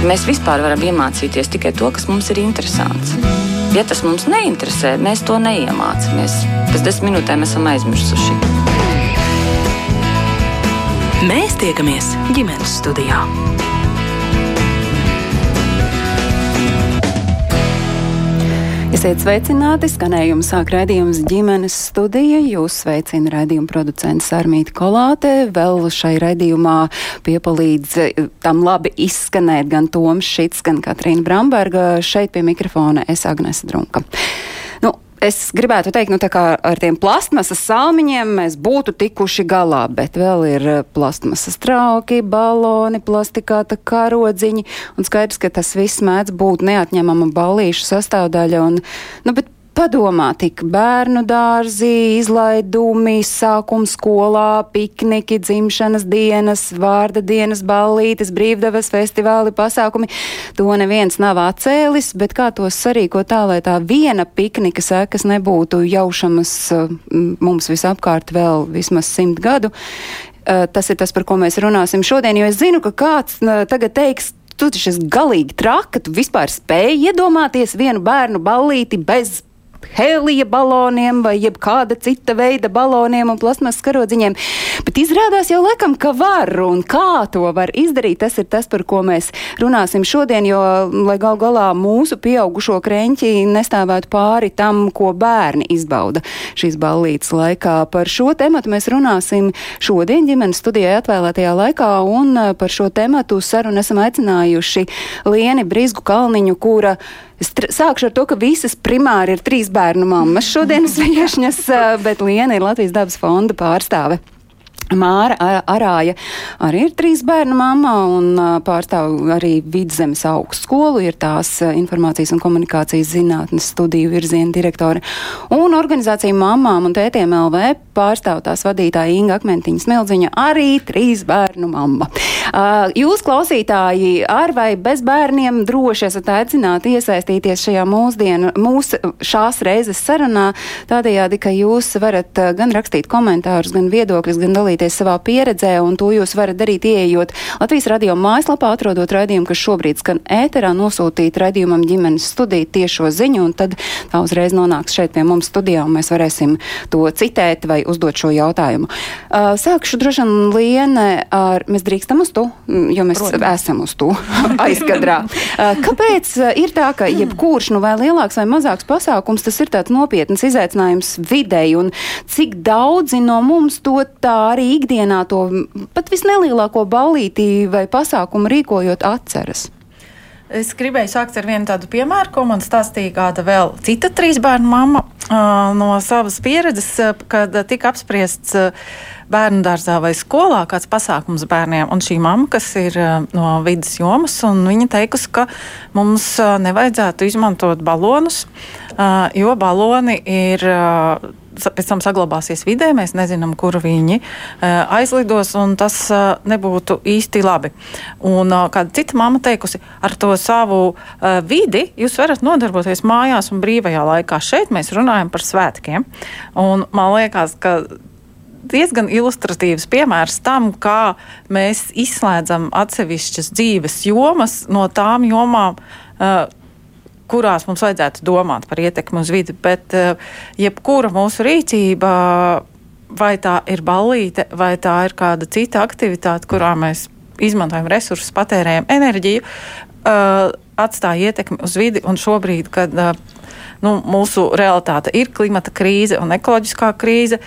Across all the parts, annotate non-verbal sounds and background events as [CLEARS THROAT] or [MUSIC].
Mēs vispār varam iemācīties tikai to, kas mums ir interesants. Ja tas mums neinteresē, mēs to neiemācāmies. Pēc desmit minūtēm esam aizmirsuši. Mēs tiekamies ģimenes studijā. Esiet sveicināti! Skanējums sāk raidījums ģimenes studija. Jūs sveicina raidījuma producents Armīti Kolāte. Vēl šai raidījumā piepalīdz eh, tam labi izskanēt gan Toms Šits, gan Katrīna Bramberga. Šeit pie mikrofona es Agnese Drunka. Es gribētu teikt, nu, ar tiem plastmasas salmiņiem mēs būtu tikuši galā, bet vēl ir eh, plastmasas trauki, baloni, plastikāta karodziņi, un skaidrs, ka tas viss mēdz būt neatņemama ballīšu sastāvdaļa, un, nu, bet padomā, tik bērnu dārzi, izlaidumi, sākums skolā, pikniki, dzimšanas dienas, vārda dienas, ballītes, brīvdevas festivāli, pasākumi. To neviens nav atcēlis, bet kā tos sarīkot tā, lai tā viena piknika sekas nebūtu jaušamas mums visapkārt vēl vismaz simt gadu. Tas ir tas, par ko mēs runāsim šodien, jo es zinu, ka kāds tagad teiks, tu taču esi galīgi traka, tu vispār spēji iedomāties vienu bērnu ballīti bez helija baloniem vai jebkāda cita veida baloniem un plasmas karodziņiem. Bet izrādās jau laikam, ka var un kā to var izdarīt. Tas ir tas, par ko mēs runāsim šodien, jo, lai gal galā mūsu pieaugušo kreņķi nestāvētu pāri tam, ko bērni izbauda šīs ballītes laikā. Par šo tematu mēs runāsim šodien ģimenes studijai atvēlētajā laikā un par šo tematu sarunu esam aicinājuši Lieni Brizgu Kalniņu, kura Es sākšu ar to, ka visas primāri ir trīs bērnu mammas šodienas [LAUGHS] viešņas, bet Liena ir Latvijas dabas fonda pārstāve. Māra Arāja arī ir trīs bērnu mamma un pārstāv arī Vidzemes augstskolu, ir tās informācijas un komunikācijas zinātnes studiju virziena direktore. Un organizācija Mamām un Tētiem LV pārstāv tās vadītāja Inga Akmentiņa Smeldziņa, arī trīs bērnu mamma. Jūs, klausītāji, ar vai bez bērniem droši esat aicināti iesaistīties šajā mūsdienu, mūsu šās reizes sarunā, tādējādi, ka jūs varat gan rakstīt komentārus, gan viedokļus, gan dalīt dalīties savā pieredzē, un to jūs varat darīt, ieejot Latvijas radio mājaslapā, atrodot raidījumu, kas šobrīd skan ēterā, nosūtīt raidījumam ģimenes studiju tiešo ziņu, un tad tā uzreiz nonāks šeit pie mums studijā, un mēs varēsim to citēt vai uzdot šo jautājumu. Uh, sākšu droši vien liene ar, mēs drīkstam uz to, jo mēs Protams. esam uz to [LAUGHS] aizkadrā. Uh, kāpēc ir tā, ka jebkurš, nu vai lielāks vai mazāks pasākums, tas ir tāds nopietns izaicinājums videi, un cik daudzi no mums to tā arī ikdienā to pat visnelielāko ballīti vai pasākumu rīkojot atceras? Es gribēju sākt ar vienu tādu piemēru, ko man stāstīja kāda vēl cita trīs bērnu mamma no savas pieredzes, kad tika apspriests bērnu dārzā vai skolā kāds pasākums bērniem. Un šī mamma, kas ir no vidas jomas, un viņa teikusi, ka mums nevajadzētu izmantot balonus, jo baloni ir pēc tam saglabāsies vidē. Mēs nezinām, kur viņi aizlidos, un tas nebūtu īsti labi. Un kāda cita mamma teikusi, ar to savu vidi jūs varat nodarboties mājās un brīvajā laikā. Šeit mēs runājam par svētkiem. Un man liekas, ka diezgan ilustratīvs piemērs tam, kā mēs izslēdzam atsevišķas dzīves jomas no tām jomām, kurās mums vajadzētu domāt par ietekmi uz vidi, bet eh, jebkura mūsu rīcība, vai tā ir ballīte, vai tā ir kāda cita aktivitāte, kurā mēs izmantojam resursus, patērējam enerģiju, eh, atstāja ietekmi uz vidi. Un šobrīd, kad eh, nu, mūsu realitāte ir klimata krīze un ekoloģiskā krīze,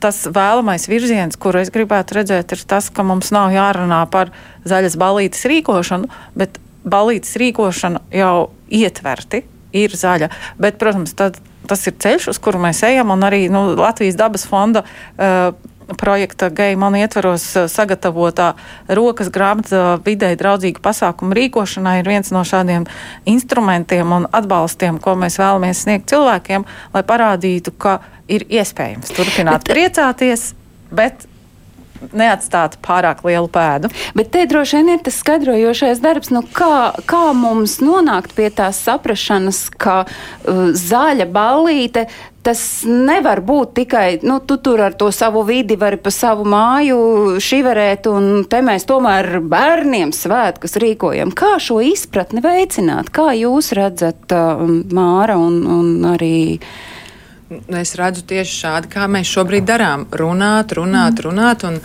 tas vēlamais virziens, kuru es gribētu redzēt, ir tas, ka mums nav jārunā par zaļas balītes rīkošanu, bet balītas rīkošana jau ietverti, ir zaļa. Bet, protams, tad, tas ir ceļš, uz kuru mēs ejam, un arī nu, Latvijas dabas fonda. Uh, projekta Geimana ietveros sagatavotā rokas grāmata videi draudzīgu pasākumu rīkošanai ir viens no šādiem instrumentiem un atbalstiem, ko mēs vēlamies sniegt cilvēkiem, lai parādītu, ka ir iespējams turpināt bet, priecāties, bet neatstātu pārāk lielu pēdu. Bet te droši vien ir tas skaidrojošais darbs, nu kā, kā mums nonākt pie tās saprašanas, ka uh, zaļa ballīte tas nevar būt tikai, nu, tu tur ar to savu vidi vari pa savu māju šiverēt, un te mēs tomēr bērniem svētkus rīkojam. Kā šo izpratni veicināt? Kā jūs redzat, uh, Māra un, un arī. Es redzu tieši šādi, kā mēs šobrīd darām. Runāt, runāt, runāt. Un,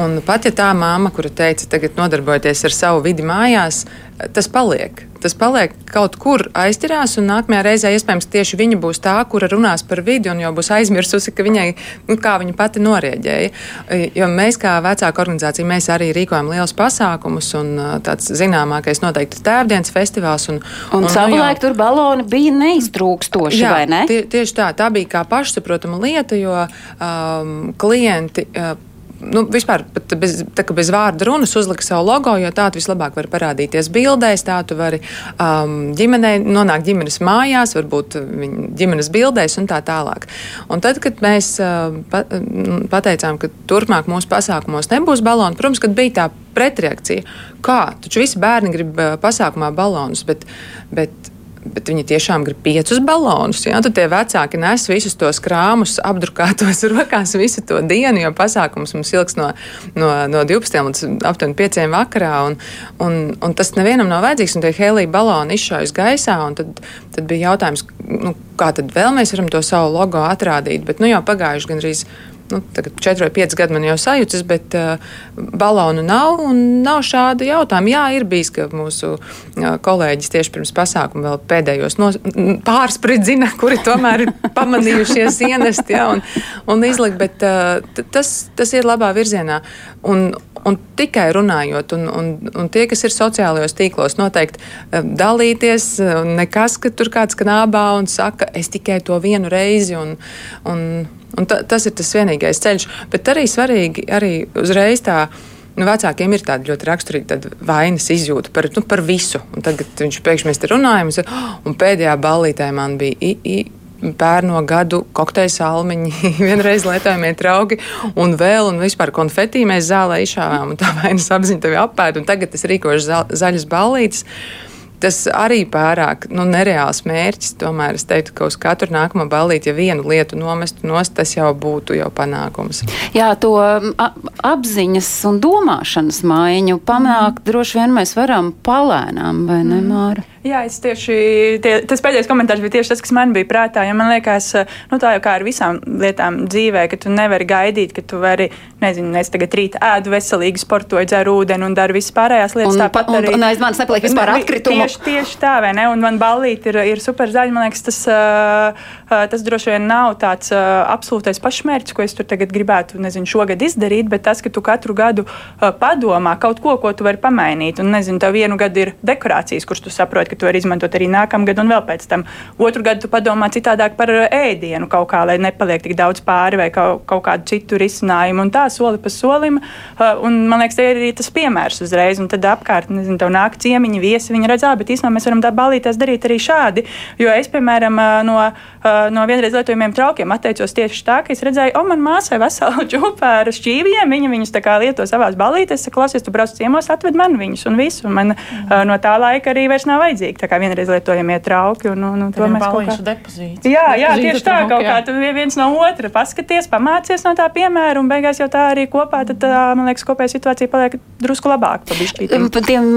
un pat ja tā māma, kura teica, tagad nodarbojoties ar savu vidi mājās, tas paliek tas paliek kaut kur aizķirās, un nākamajā reizē iespējams tieši viņa būs tā, kura runās par vidi un jau būs aizmirsusi, ka viņai, nu, kā viņa pati norēģēja. Jo mēs, kā vecāka organizācija, mēs arī rīkojam liels pasākumus, un tāds zināmākais noteikti tēvdienas festivāls. Un, un, un nu savulaik tur baloni bija neiztrūkstoši, jā, vai ne? Tie, tieši tā, tā bija kā pašsaprotama lieta, jo um, klienti. Uh, nu, vispār bez, tā, bez vārda runas uzlika savu logo, jo tā vislabāk var parādīties bildēs, tā tu vari um, ģimenei nonākt ģimenes mājās, varbūt ģimenes bildēs un tā tālāk. Un tad, kad mēs uh, pa, pateicām, ka turpmāk mūsu pasākumos nebūs baloni, protams, kad bija tā pretreakcija, kā, taču visi bērni grib uh, pasākumā balonus, bet, bet bet viņi tiešām grib piecus balonus. Ja? Tad tie vecāki nes visus tos krāmus, apdrukātos [LAUGHS] rokās visu to dienu, jo pasākums mums ilgs no, no, no 12 līdz aptuveni 5 vakarā. Un, un, un tas nevienam nav vajadzīgs, un tie helija baloni izšaujas gaisā. Tad, tad bija jautājums, nu, kā tad vēl mēs varam to savu logo atrādīt. Bet nu, jau pagājuši gandrīz nu, 4 vai 5 gadi man jau sajūtas, bet uh, balonu nav un nav šāda jautājuma. Jā, ir bijis, ka mūsu uh, kolēģis tieši pirms pasākuma vēl pēdējos no, pārspridzina, [LAUGHS] kuri tomēr ir pamanījušies ienest ja, un, un izlikt, bet uh, tas, tas ir labā virzienā. Un, Un tikai runājot, un, un, un tie, kas ir sociālajos tīklos, noteikti dalīties, nekas, ka tur kāds knābā un saka, es tikai to vienu reizi. Un, Un ta, tas ir tas vienīgais ceļš. Bet arī svarīgi arī uzreiz tā. Nu, vecākiem ir tāda ļoti raksturīga vainas izjūta par, nu, par visu. Un tad, kad viņš pēkšņi mēs te runājam, un pēdējā ballītē man bija. I, i, pērno gadu kokteļa salmiņi, [LAUGHS] vienreiz lietojamie trauki, un vēl, un vispār konfetī mēs zālē izšāvām, un tā vainas apziņa tevi apēd, un tagad es rīkošu za, zaļas ballītes. Tas arī pārāk nu, nereāls mērķis. Tomēr es teiktu, ka uz katru nākamo ballīti, ja vienu lietu nomestu nost, tas jau būtu jau panākums. Jā, to apziņas un domāšanas maiņu panākt mm. droši vien mēs varam palēnām, vai ne, Māra? Jā, es tieši tie, tas pēdējais komentārs bija tieši tas, kas man bija prātā. Ja man liekas, nu, tā jau kā ar visām lietām dzīvē, ka tu nevari gaidīt, ka tu vari, nezinu, es tagad rīt ēdu veselīgi, sportoju, dzeru ūdeni un daru visas pārējās lietas. Un, tāpat un, arī. Un aiz manis nepaliek vispār atkritumu. Tieši, tieši tā, vai ne? Un man ballīt ir, ir super zaļa. Man liekas, tas, tas droši vien nav tāds absolūtais pašmērķis, ko es tur tagad gribētu, nezinu, šogad izdarīt, bet tas, ka tu katru gadu padomā kaut ko, ko tu vari pamainīt. Un, nezinu, tev vienu gadu ir dekorācijas, kuras tu saproti ka tu vari izmantot arī nākamgad un vēl pēc tam. Otru gadu tu padomā citādāk par eh, ēdienu kaut kā, lai nepaliek tik daudz pāri vai kaut, kaut kādu citu risinājumu. Un tā soli pa solim. Eh, un, man liekas, tas ir arī tas piemērs uzreiz. Un tad apkārt, nezinu, tev nāk ciemiņi, viesi, viņi redz, bet īstenībā mēs varam tā balīties darīt arī šādi. Jo es, piemēram, eh, no, no vienreiz lietojumiem traukiem atteicos tieši tā, ka es redzēju, o, man māsai veselu [LAUGHS] čūpu ar šķīviem, viņa viņus tā kā lieto savās balītēs, klausies, tu brauc ciemos, atved man viņus un visu. Un man mm. no tā laika arī vairs nav vajadzīgi vajadzīgi. Tā kā vienreiz lietojamie trauki. Un, un, un to mēs kaut kā depozītu. Jā, jā tieši tā, kaut kā tu viens no otra paskaties, pamācies no tā piemēra, un beigās jau tā arī kopā, tad, man liekas, kopējā situācija paliek drusku labāk. Par tiem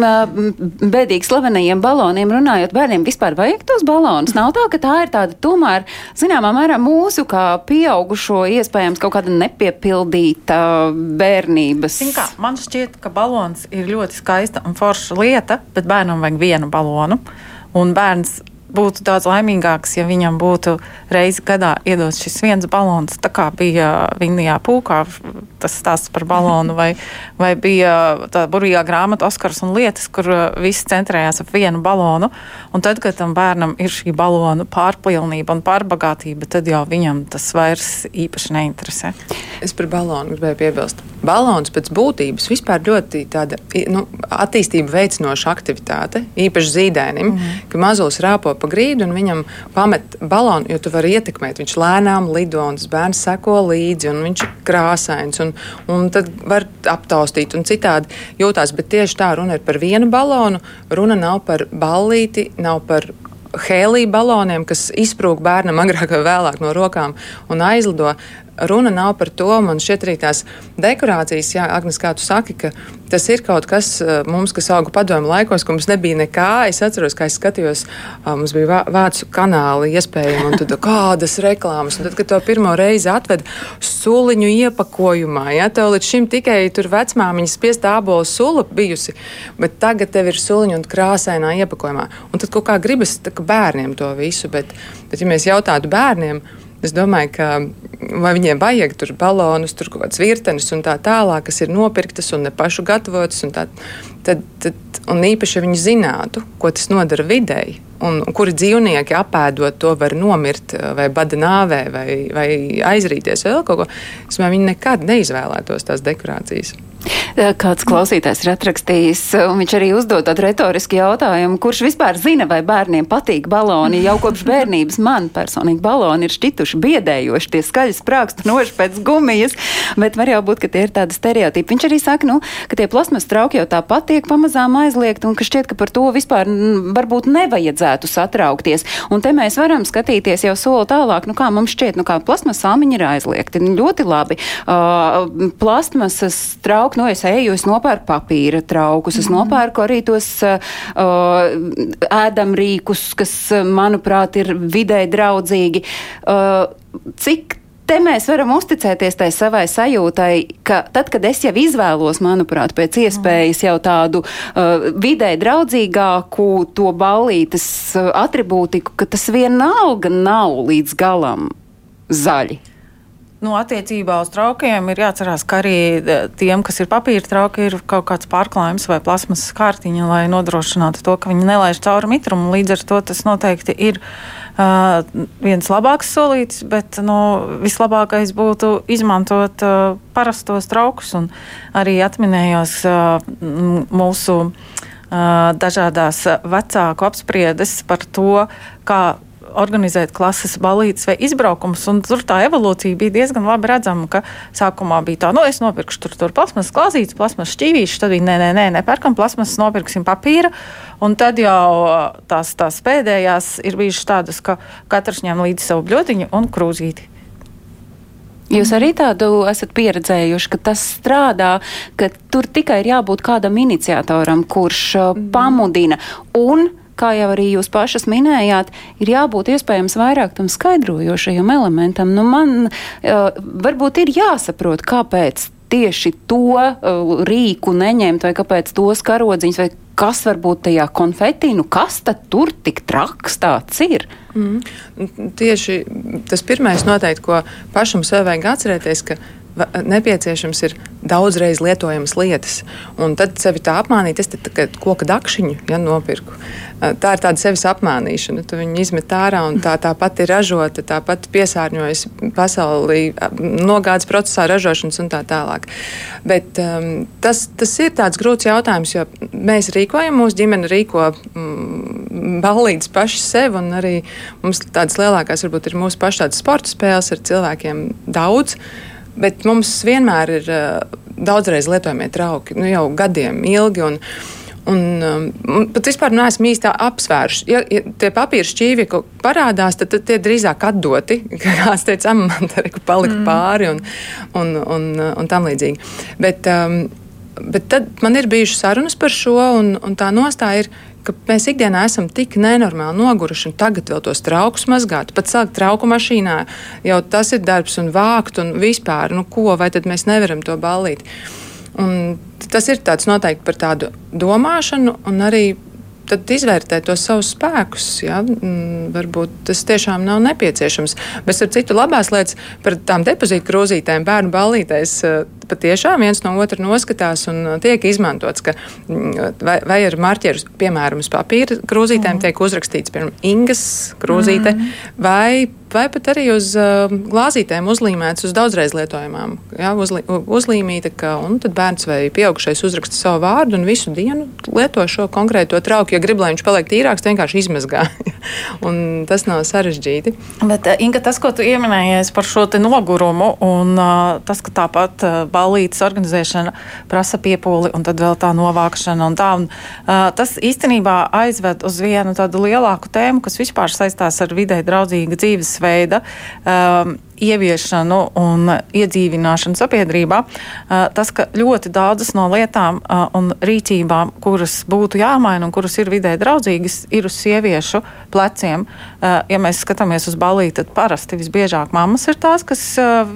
bēdīgi slavenajiem baloniem runājot, bērniem vispār vajag tos balonus. Nav tā, ka tā ir tāda tomēr, zināmā mērā, mūsu kā pieaugušo iespējams kaut kāda nepiepildīta bērnības. Kā, man šķiet, ka balons ir ļoti skaista un forša lieta, bet bērnam vajag vienu balonu. Un bērns būtu daudz laimīgāks, ja viņam būtu reizi gadā iedots šis viens balons, tā kā bija Vinijā Pūkā, tas stāsts par balonu, vai, [LAUGHS] vai bija tā burvīgā grāmata Oskars un lietas, kur uh, viss centrējās ap vienu balonu. Un tad, kad tam bērnam ir šī balonu pārpilnība un pārbagātība, tad jau viņam tas vairs īpaši neinteresē. Es par balonu gribēju piebilst balons pēc būtības vispār ļoti tāda nu, attīstību veicinoša aktivitāte, īpaši zīdainim, mm. ka mazulis rāpo pa grīdu un viņam pamet balonu, jo tu vari ietekmēt. Viņš lēnām lido un tas bērns seko līdzi un viņš ir krāsains un, un tad var aptaustīt un citādi jūtās. Bet tieši tā runa ir par vienu balonu, runa nav par ballīti, nav par hēlija baloniem, kas izsprūg bērnam agrāk vai vēlāk no rokām un aizlido runa nav par to. Man šķiet, arī tās dekorācijas, jā, Agnes, kā tu saki, ka tas ir kaut kas eh, mums, kas auga padomu laikos, ka mums nebija nekā. Es atceros, kā es skatījos, mums bija vācu kanāli iespējami, un tad [LAUGHS] kādas reklāmas. Un tad, kad to pirmo reizi atved suliņu iepakojumā, ja tev līdz šim tikai tur vecmāmiņas spiest ābolu sula bijusi, bet tagad tev ir suliņu un krāsainā iepakojumā. Un tad kaut kā gribas tā, bērniem to visu, bet, bet ja mēs jautātu bērniem, Es domāju, ka vai viņiem vajag tur balonus, tur kaut kādas virtenes un tā tālāk, kas ir nopirktas un ne pašu gatavotas. Tā, tad, tad, un īpaši, ja viņi zinātu, ko tas nodara videi, un, un kuri dzīvnieki apēdot to var nomirt vai bada nāvē vai, vai aizrīties vēl kaut ko, es domāju, viņi nekad neizvēlētos tās dekorācijas. Kāds klausītājs ir atrakstījis, un viņš arī uzdod tādu retorisku jautājumu, kurš vispār zina, vai bērniem patīk baloni. Jau kopš bērnības man personīgi baloni ir šķituši biedējoši, tie skaļi sprākstinoši pēc gumijas, bet var jau būt, ka tie ir tādi stereotipi. Viņš arī saka, nu, ka tie plasmas trauki jau tāpat tiek pamazām aizliegt, un ka šķiet, ka par to vispār varbūt nevajadzētu satraukties. Un te mēs varam skatīties jau soli tālāk, nu kā mums šķiet, nu kā plasmas sāmiņi ir aizliegti. Ļoti labi. Uh, plasmasas trauki nu, es eju, es nopērku papīra traukus, es mm. nopērku arī tos uh, ēdamrīkus, kas, manuprāt, ir vidē draudzīgi. Uh, cik te mēs varam uzticēties tai savai sajūtai, ka tad, kad es jau izvēlos, manuprāt, pēc iespējas jau tādu uh, vidē draudzīgāku to ballītes uh, atribūtiku, ka tas vienalga nav līdz galam zaļi. Nu, attiecībā uz traukiem ir jāatcerās, ka arī e, tiem, kas ir papīra trauki, ir kaut kāds pārklājums vai plasmas kārtiņa, lai nodrošinātu to, ka viņi nelaiž cauri mitrumu. Līdz ar to tas noteikti ir uh, viens labāks solītis, bet nu, vislabākais būtu izmantot uh, parastos traukus. Arī atminējos uh, mūsu uh, dažādās vecāku apspriedes par to, kā organizēt klases balītes vai izbraukumus. Tur tā evolūcija bija diezgan labi redzama, ka sākumā bija tā, nu, es nopirkšu tur, tur plasmas klāzītes, plasmas šķīvīšus, tad bija nē, nē, nē, nepērkam plasmas, nopirksim papīra. Un tad jau tās, tās pēdējās ir bijušas tādas, ka katrs ņem līdzi savu bļodiņu un krūzīti. Jūs arī tādu esat pieredzējuši, ka tas strādā, ka tur tikai ir jābūt kādam iniciatoram, kurš mm. pamudina un kā jau arī jūs pašas minējāt, ir jābūt iespējams vairāk tam skaidrojošajam elementam. Nu, man uh, varbūt ir jāsaprot, kāpēc tieši to uh, rīku neņemt, vai kāpēc tos karodziņus, vai kas varbūt tajā konfetī, nu kas tad tur tik traks tāds ir? Mm. Tieši tas pirmais noteikti, ko pašam sev vajag atcerēties, ka nepieciešams ir daudzreiz lietojamas lietas. Un tad sevi tā apmānīt, es tā kā koka dakšiņu ja, nopirku. Tā ir tāda sevis apmānīšana. Tu viņu izmet ārā un tā tāpat ir ražota, tāpat piesārņojas pasaulī, nogādes procesā ražošanas un tā tālāk. Bet um, tas, tas ir tāds grūts jautājums, jo mēs rīkojam, mūsu ģimene rīko mm, ballītes paši sev un arī mums tādas lielākās varbūt ir mūsu pašu tādas sporta spēles ar cilvēkiem daudz. Bet mums vienmēr ir uh, daudzreiz lietojamie trauki, nu, jau gadiem ilgi. Un, Un, um, pat vispār neesmu īsti apsvēruši. Ja, ja tie papīra šķīvi parādās, tad, tad tie drīzāk atdoti. [LAUGHS] Kāds teica, man te ir palika mm. pāri un, un, un, un tam līdzīgi. Bet, um, bet tad man ir bijušas sarunas par šo, un, un tā nostāja ir, ka mēs ikdienā esam tik nenormāli noguruši, un tagad vēl tos traukus mazgāt, pat sākt trauku mašīnā, jau tas ir darbs un vākt un vispār, nu ko, vai tad mēs nevaram to ballīt. Un tas ir tāds noteikti par tādu domāšanu un arī tad izvērtēt tos savus spēkus. Ja? Mm, varbūt tas tiešām nav nepieciešams. Bet ar citu labās lietas par tām depozītu krūzītēm, bērnu ballītēs, eh, patiešām viens no otra noskatās un tiek izmantots, ka mm, vai, vai ar marķieru, piemēram, uz papīra krūzītēm mm. tiek uzrakstīts, piemēram, Ingas krūzīte, mm. vai vai pat arī uz uh, glāzītēm uzlīmēts uz daudzreiz lietojamām. Jā, uzlī, uzlīmīta, ka, bērns vai pieaugušais uzraksta savu vārdu un visu dienu lieto šo konkrēto trauku. Ja grib, lai viņš paliek tīrāks, vienkārši izmazgā. [LAUGHS] tas nav sarežģīti. Bet, uh, Inga, tas, ko tu pieminējies par šo nogurumu, un uh, tas, ka tāpat uh, balītas organizēšana prasa piepūli, un tad vēl tā novākšana un tā. Un, tas īstenībā aizved uz vienu tādu lielāku tēmu, kas vispār saistās ar vidē draudzīgu dzīves dzīvesveida um, ieviešanu un iedzīvināšanu sabiedrībā, tas, ka ļoti daudzas no lietām un rīcībām, kuras būtu jāmaina un kuras ir vidē draudzīgas, ir uz sieviešu pleciem. Ja mēs skatāmies uz balīti, tad parasti visbiežāk mammas ir tās, kas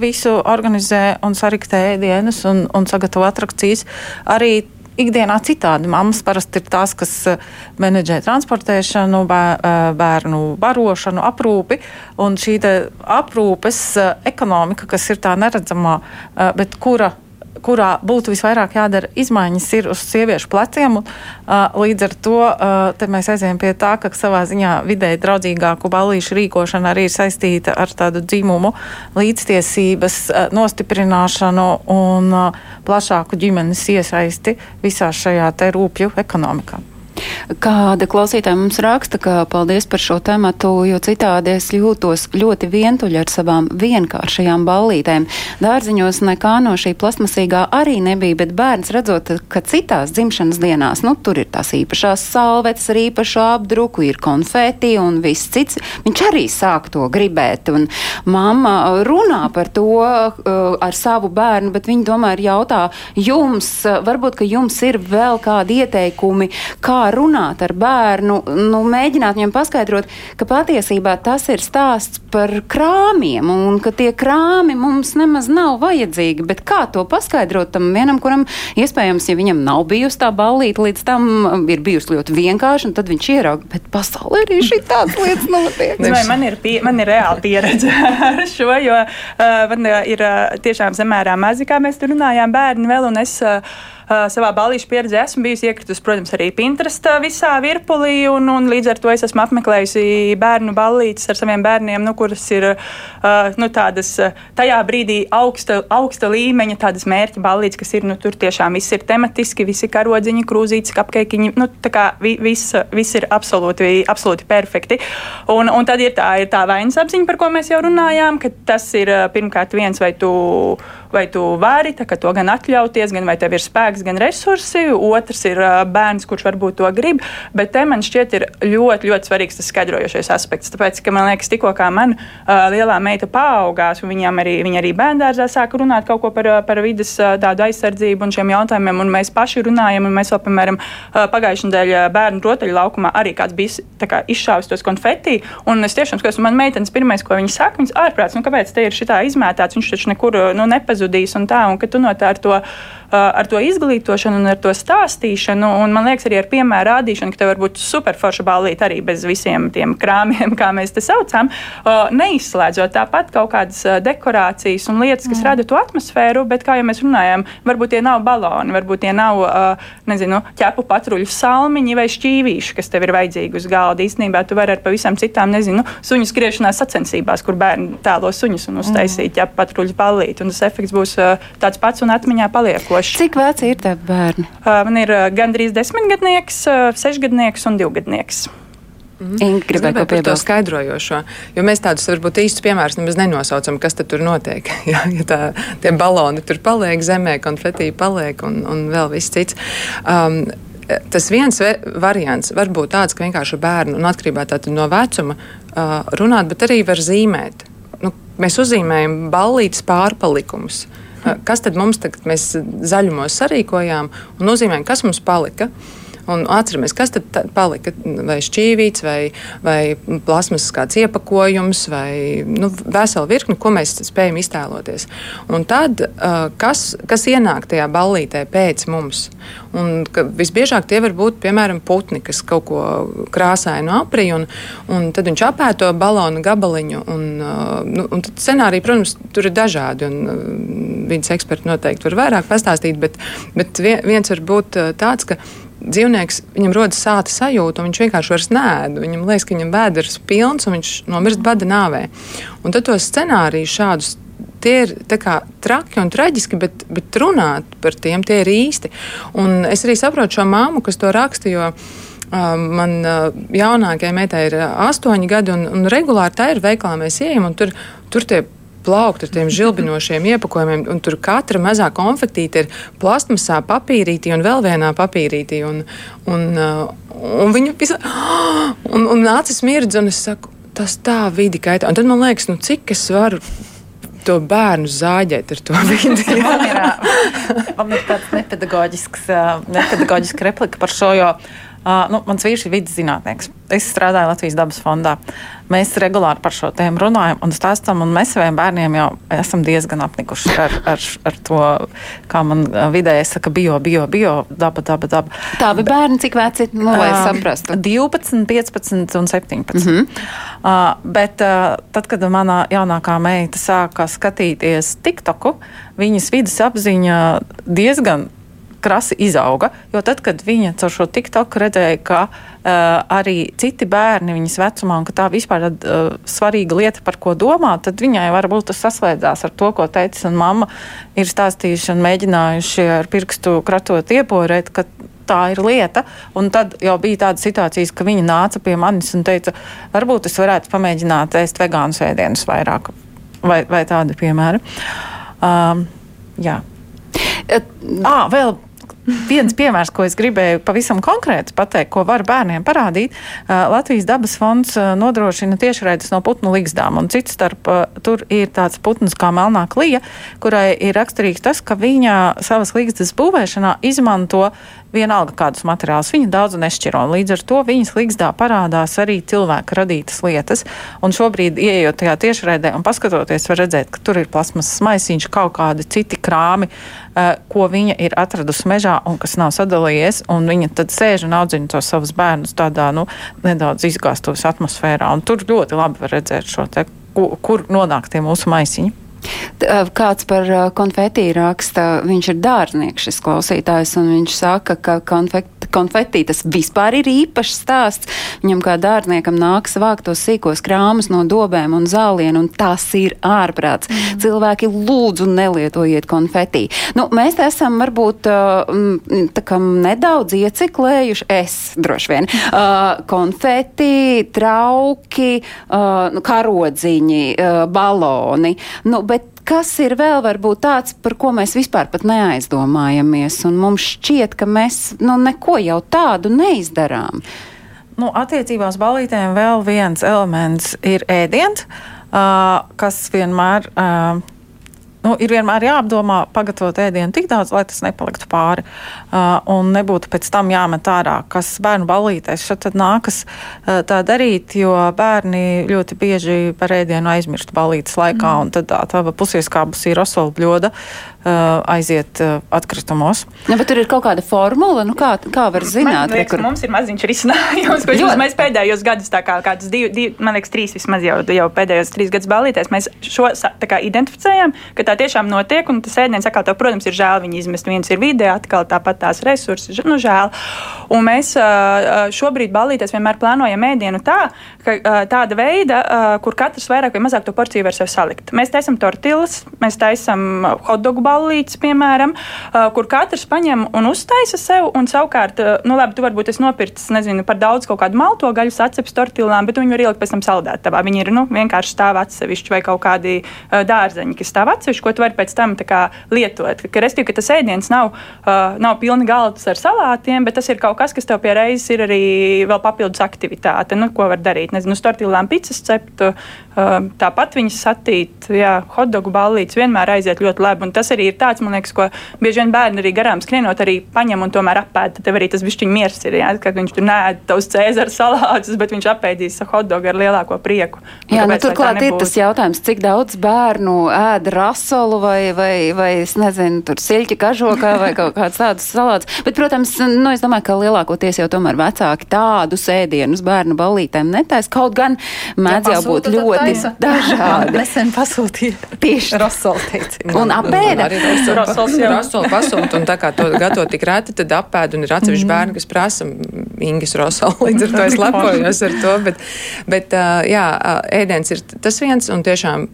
visu organizē un sariktē ēdienas un, un sagatavo atrakcijas. Arī ikdienā citādi. Mammas parasti ir tās, kas eh, menedžē transportēšanu, eh, bērnu barošanu, aprūpi. Un šī aprūpes eh, ekonomika, kas ir tā neredzamā, bet kura kurā būtu visvairāk jādara izmaiņas, ir uz sieviešu pleciem. Un, uh, līdz ar to uh, mēs aizējām pie tā, ka savā ziņā vidēji draudzīgāku ballīšu rīkošana arī ir saistīta ar tādu dzimumu līdztiesības uh, nostiprināšanu un uh, plašāku ģimenes iesaisti visā šajā te rūpju ekonomikā. Kāda klausītāja mums raksta, ka paldies par šo tematu, jo citādi es jūtos ļoti vientuļi ar savām vienkāršajām ballītēm. Dārziņos nekā no šī plasmasīgā arī nebija, bet bērns redzot, ka citās dzimšanas dienās, nu, tur ir tās īpašās salvetes ar īpašu apdruku, ir konfeti un viss cits, viņš arī sāk to gribēt. Un mamma runā par to uh, ar savu bērnu, bet viņa tomēr jautā jums, varbūt, ka jums ir vēl kādi ieteikumi, kā runāt ar bērnu, nu, mēģināt viņam paskaidrot, ka patiesībā tas ir stāsts par krāmiem un ka tie krāmi mums nemaz nav vajadzīgi. Bet kā to paskaidrot tam vienam, kuram iespējams, ja viņam nav bijusi tā ballīte, līdz tam ir bijusi ļoti vienkārši, un tad viņš ierauga, bet pasaulē arī šī tādas lietas notiek. Vai man ir, pie, man ir reāla pieredze ar šo, jo uh, man ir uh, tiešām samērā mazi, kā mēs tur runājām, bērni vēl, un es Uh, savā balīšu pieredzē esmu bijusi iekritusi, protams, arī Pinterest visā virpulī, un, un līdz ar to es esmu apmeklējusi bērnu ballītes ar saviem bērniem, nu, kuras ir uh, nu, tādas tajā brīdī augsta, augsta līmeņa, tādas mērķa ballītes, kas ir, nu, tur tiešām viss ir tematiski, visi karodziņi, krūzītes, kapkeikiņi, nu, tā kā vi, viss, viss ir absolūti, absolūti perfekti. Un, un tad ir tā, ir tā vainas apziņa, par ko mēs jau runājām, ka tas ir pirmkārt viens vai tu vai tu vari to gan atļauties, gan vai tev ir spēks, gan resursi. Otrs ir bērns, kurš varbūt to grib. Bet te man šķiet, ir ļoti, ļoti svarīgs tas skaidrojošais aspekts. Tāpēc, ka man liekas, tikko kā man uh, lielā meita paaugās, un viņam arī, viņa arī bērngārzā sāka runāt kaut ko par, par vidas tādu aizsardzību un šiem jautājumiem, un mēs paši runājam, un mēs vēl, piemēram, pagājušajā nedēļā bērnu rotaļu laukumā arī kāds bija kā, izšāvis tos konfeti, un es tiešām skatos, un man meitenes pirmais, ko viņa saka, viņas ārprāts, nu kāpēc te ir šitā izmētāts, viņš taču nekur nu, nepazūd pazudīs un tā, un ka tu no tā ar to ar to izglītošanu un ar to stāstīšanu. Un man liekas, arī ar piemēru rādīšanu, ka tev var būt superforša balīti arī bez visiem tiem krāmiem, [LAUGHS] kā mēs te saucam, neizslēdzot tāpat kaut kādas dekorācijas un lietas, kas mm. rada to atmosfēru. Bet, kā jau mēs runājām, varbūt tie nav baloni, varbūt tie nav nezinu, ķepu patruļu salmiņi vai šķīvīši, kas tev ir vajadzīgi uz galda. Īstenībā tu vari ar pavisam citām, nezinu, suņu skriešanās sacensībās, kur bērni tēlo suņus un uztaisīt mm. ķepu patruļu ballīti. Un tas efekts būs tāds pats un atmiņā paliekošs. Cik veci ir tavi bērni? Uh, man ir uh, gandrīz desmitgadnieks, sešgadnieks un divgadnieks. Mm. Inga gribēja par to skaidrojošo, jo mēs tādus varbūt īstus piemērus nemaz nenosaucam, kas tur notiek. [LAUGHS] ja, ja tā, tie baloni tur paliek zemē, konfetī paliek un, un vēl viss cits. Um, Tas viens variants var būt tāds, ka vienkārši bērnu un atkarībā no vecuma uh, runāt, bet arī var zīmēt. Mēs uzzīmējam ballītes pārpalikumus. Uh, kas tad mums tagad mēs zaļumos sarīkojām un nozīmējam, kas mums palika. Un atceramies, kas tad palika. Vai šķīvīts, vai, vai plasmas kāds iepakojums, vai nu, vesela virkne, ko mēs spējam iztēloties. Un tad, kas, kas ienāk tajā ballītē pēc mums? Un visbiežāk tie var būt piemēram putni, kas kaut ko krāsainu aprīja, un, un tad viņš apēto balonu gabaliņu. Un, nu, un scenāriji, protams, tur ir dažādi. Un, vidas eksperti noteikti var vairāk pastāstīt, bet, bet viens var būt tāds, ka dzīvnieks, viņam rodas sāta sajūta, un viņš vienkārši vairs nēd. Viņam liekas, ka viņam vēders ir pilns, un viņš nomirst bada nāvē. Un tad tos scenārijus šādus. Tie ir traki un traģiski, bet, bet runāt par tiem tie ir īsti. Un es arī saprotu šo māmu, kas to raksta, jo uh, man uh, jaunākajai meitai ir astoņi gadi, un, un regulāri tā ir veikalā mēs ejam, un tur, tur tie plaukt ar tiem žilbinošiem iepakojumiem, un tur katra mazā konfektīte ir plastmasā, papīrītī un vēl vienā papīrītī. Un, un, uh, un viņa pisa, [GASPS] un, un acis mirdz, un es saku, tas tā vidi kaitē. Un tad man liekas, nu cik es varu to bērnu zāģēt ar to vidi. [LAUGHS] ir, man ir tāds nepedagoģisks, nepedagoģisks replika par šo, jo Uh, nu, mans vīrs ir vidus zinātnieks. Es strādāju Latvijas dabas fondā. Mēs regulāri par šo tēmu runājam un stāstām, un mēs saviem bērniem jau esam diezgan apnikuši ar, ar, ar to, kā man vidēji saka, bio, bio, bio, daba, daba, daba. Tādi bērni, cik veci, nu, lai uh, saprastu? 12, 15 un 17. Mm -hmm. uh, bet uh, tad, kad mana jaunākā meita sāka skatīties TikToku, viņas vidas apziņa diezgan krasi izauga. Jo tad, kad viņa caur šo TikTok redzēja, ka uh, arī citi bērni viņas vecumā, un ka tā vispār ir uh, svarīga lieta, par ko domāt, tad viņai varbūt tas saslēdzās ar to, ko teica un mamma ir stāstījuši un mēģinājuši ar pirkstu kratot ieporēt, ka tā ir lieta. Un tad jau bija tāda situācija, ka viņa nāca pie manis un teica, varbūt es varētu pamēģināt ēst vegānu sēdienus vairāk, vai, vai tādi piemēri. Um, jā. À, vēl Viens piemērs, ko es gribēju pavisam konkrēti pateikt, ko var bērniem parādīt, Latvijas dabas fonds nodrošina tiešraides no putnu ligzdām, un cits starp tur ir tāds putns kā melnā klija, kurai ir raksturīgs tas, ka viņa savas ligzdas būvēšanā izmanto vienalga kādus materiālus. Viņa daudz nešķiro. Līdz ar to viņas līgzdā parādās arī cilvēka radītas lietas. Un šobrīd, ieejot tajā tiešraidē un paskatoties, var redzēt, ka tur ir plasmas maisiņš, kaut kādi citi krāmi, uh, ko viņa ir atradusi mežā un kas nav sadalījies. Viņa tad sēž un audzina tos savus bērnus tādā nu, nedaudz izgāstuves atmosfērā. Un tur ļoti labi var redzēt šo te, kur, kur nonāk tie mūsu maisiņi. Kāds par konfetī raksta, viņš ir dārznieks, šis klausītājs, un viņš saka, ka konfekti, konfetī tas vispār ir īpašs stāsts. Viņam kā dārzniekam nāks vākt tos sīkos krāmus no dobēm un zālienu, un tas ir ārprāts. Mm. Cilvēki lūdzu nelietojiet konfetī. Nu, mēs esam varbūt nedaudz ieciklējuši, es droši vien, konfeti, trauki, uh, karodziņi, baloni. Nu, bet kas ir vēl varbūt tāds, par ko mēs vispār pat neaizdomājamies, un mums šķiet, ka mēs nu, neko jau tādu neizdarām? Nu, attiecībā uz balītēm vēl viens elements ir ēdiens, uh, kas vienmēr uh, nu, ir vienmēr jāapdomā pagatavot ēdienu tik daudz, lai tas nepaliktu pāri uh, un nebūtu pēc tam jāmet ārā, kas bērnu balītēs. Tad nākas uh, tā darīt, jo bērni ļoti bieži par ēdienu aizmirst balītes laikā, mm. un tad tā, tā pusieskābusī rosola bļoda uh, aiziet uh, atkritumos. Ja, bet tur ir kaut kāda formula, nu kā, kā var zināt? Man liekas, kur... Mums ir maziņš risinājums, ko ļoti... mēs pēdējos gadus, tā kā kādus divi, divi, man liekas, trīs vismaz jau, jau pēdējos trīs gadus balītēs, mēs šo tā kā identificējam, ka tā tiešām notiek, un tas ēdiens, atkal, tev, protams, ir žēl viņu izmest. Viens ir vidē, atkal tāpat tās resursi, nu, žēl. Un mēs šobrīd balīties vienmēr plānojam ēdienu tā, ka tāda veida, kur katrs vairāk vai mazāk to porciju var sev salikt. Mēs taisam tortillas, mēs taisam hotdogu ballītes, piemēram, kur katrs paņem un uztaisa sev, un savukārt, nu, labi, tu varbūt esi nopircis, nezinu, par daudz kaut kādu malto gaļu saceps tortillām, bet viņi var ielikt pēc tam saldētavā. Viņi ir, nu, vienkārši stāv atsevišķi vai kaut kādi dārzeņi, kas stāv atsevišķi, ko tu vari pēc tam kā, lietot. Ka, restīvi, ka tas ēdiens nav, uh, nav pilni galds ar salātiem, bet tas ir kaut kas, kas tev pie reizes ir arī vēl papildus aktivitāte, nu, ko var darīt. Nezinu, startīlām pizzas ceptu, tāpat viņas satīt, jā, hotdogu ballītes vienmēr aiziet ļoti labi. Un tas arī ir tāds, man liekas, ko bieži vien bērni arī garām skrienot, arī paņem un tomēr apēd. Tad arī tas bišķiņ miers ir, jā, ka viņš tur nē, tavs cēzara salātus, bet viņš apēdīs hotdogu ar lielāko prieku. Un jā, nu, turklāt ir tas jautājums, cik daudz bērnu ēd rasolu vai, vai, vai es nezinu, tur siļķi kažokā vai kaut kāds tāds salāts. Bet, protams, nu, es domāju, ka lielākoties jau tomēr vecāki tādu sēdienus bērnu balītēm netais. Kaut gan mēdz jau būt ļoti ļoti dažādi. Nesen pasūtīja Tieši. Rosolteici. Un apēda. Rosolu pasūta, un tā kā to gatavo tik reti, tad apēd, un ir atsevišķi bērni, kas prasa Ingas Rosolu, [LAUGHS] līdz ar to es lepojos ar to, bet, bet jā, ēdiens ir tas viens, un tiešām,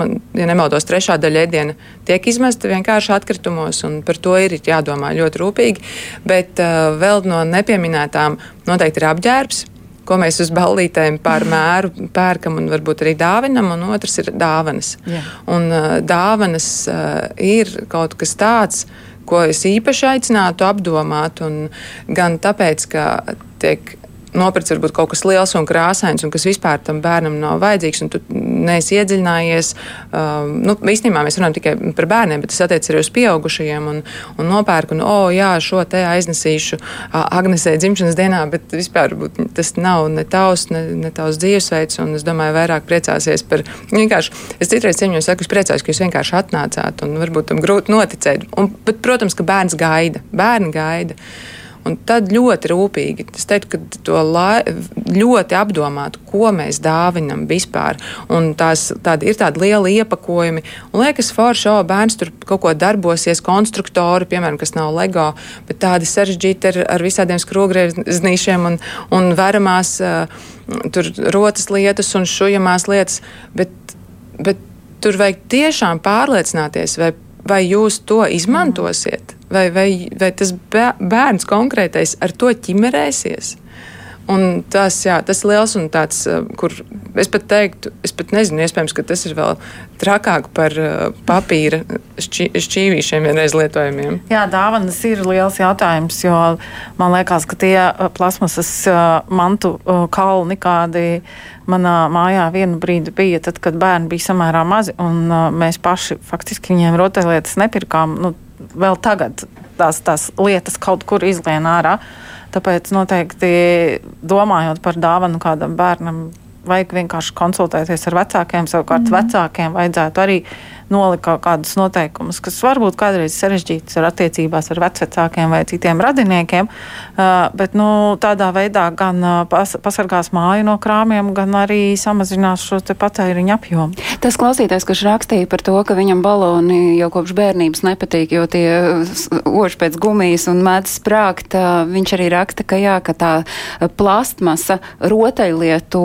man, ja nemaldos, trešā daļa ēdiena tiek izmesta vienkārši atkritumos, un par to ir jādomā ļoti rūpīgi, bet vēl no nepieminētām noteikti ir apģērbs, ko mēs uz ballītēm pār mēru pērkam un varbūt arī dāvinam, un otrs ir dāvanas. Jā. Un dāvanas ir kaut kas tāds, ko es īpaši aicinātu apdomāt, un gan tāpēc, ka tiek nopirkts varbūt kaut kas liels un krāsains, un kas vispār tam bērnam nav vajadzīgs, un tu neesi iedziļinājies. Um, nu, īstenībā mēs runājam tikai par bērniem, bet tas attiecas arī uz pieaugušajiem, un, un nopērku, un, oh, jā, šo te aiznesīšu Agnesē dzimšanas dienā, bet vispār varbūt tas nav ne tavs, ne, ne tavs dzīvesveids, un es domāju, vairāk priecāsies par vienkārši. Es citreiz cienīju, saku, es priecājos, ka jūs vienkārši atnācāt, un varbūt tam grūti noticēt. Un, bet, protams, ka bērns gaida, bērni gaida. Un tad ļoti rūpīgi, es teiktu, ka to lai, ļoti apdomāt, ko mēs dāvinam vispār. Un tās tādi, ir tādi lieli iepakojumi. Un liekas, forši, o, bērns tur kaut ko darbosies, konstruktori, piemēram, kas nav LEGO, bet tādi sarežģīti ar, ar visādiem skrūvgrieznīšiem un, un veramās uh, tur rotas lietas un šujamās lietas. Bet, bet tur vajag tiešām pārliecināties, vai, vai jūs to izmantosiet. Vai, vai, vai tas bē- bērns konkrētais ar to ķimerēsies? Un tas, jā, tas ir liels un tāds, uh, kur es pat teiktu, es pat nezinu, iespējams, ka tas ir vēl trakāk par uh, papīra šķī, šķīvīšiem vienreiz lietojamiem. Jā, dāvanas ir liels jautājums, jo man liekas, ka tie uh, plasmasas mantu kalni, kādi manā mājā vienu brīdi bija, tad, kad bērni bija samērā mazi, un mēs paši faktiski viņiem rotaļlietas nepirkām. Nu, vēl tagad tās, tās lietas kaut kur izlien ārā. Tāpēc noteikti domājot par dāvanu kādam bērnam, vajag vienkārši konsultēties ar vecākiem. Savukārt, mm. vecākiem vajadzētu arī nolikt kaut kādus noteikumus, kas varbūt kādreiz sarežģītas ar attiecībās ar vecākiem vai citiem radiniekiem. Bet nu, tādā veidā gan pas, pasargās māju no krāmiem, gan arī samazinās šo patēriņu apjomu. Tas klausītājs, kurš rakstīja par to, ka viņam baloni jau kopš bērnības nepatīk, jo tie oši pēc gumijas un mēdz sprākt, viņš arī raksta, ka jā, ka tā plastmasa rotaļlietu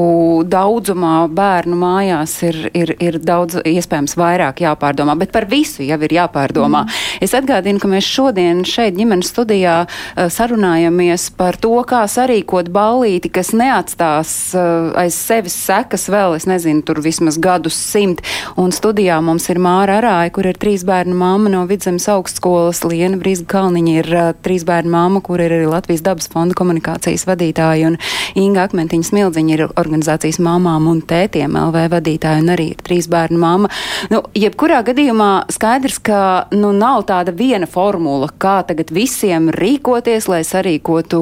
daudzumā bērnu mājās ir, ir, ir daudz iespējams vairāk jāpārdomā, bet par visu jau ir jāpārdomā. Mm. Es atgādinu, ka mēs šodien šeit ģimenes studijā ā, sarunājamies par to, kā sarīkot ballīti, kas neatstās ā, aiz sevis sekas vēl, es nezinu, tur vismaz gadus simt. Un studijā mums ir Māra Arāja, kur ir trīs bērnu mamma no Vidzemes augstskolas, Liena Brīsga Kalniņa ir uh, trīs bērnu mamma, kur ir arī Latvijas dabas fonda komunikācijas vadītāja, un Inga Akmentiņa Smildziņa ir organizācijas mamām un tētiem LV vadītāja, un arī ir trīs bērnu mamma. Nu, jebkurā gadījumā skaidrs, ka nu, nav tāda viena formula, kā tagad visiem rīkoties, lai sarīkotu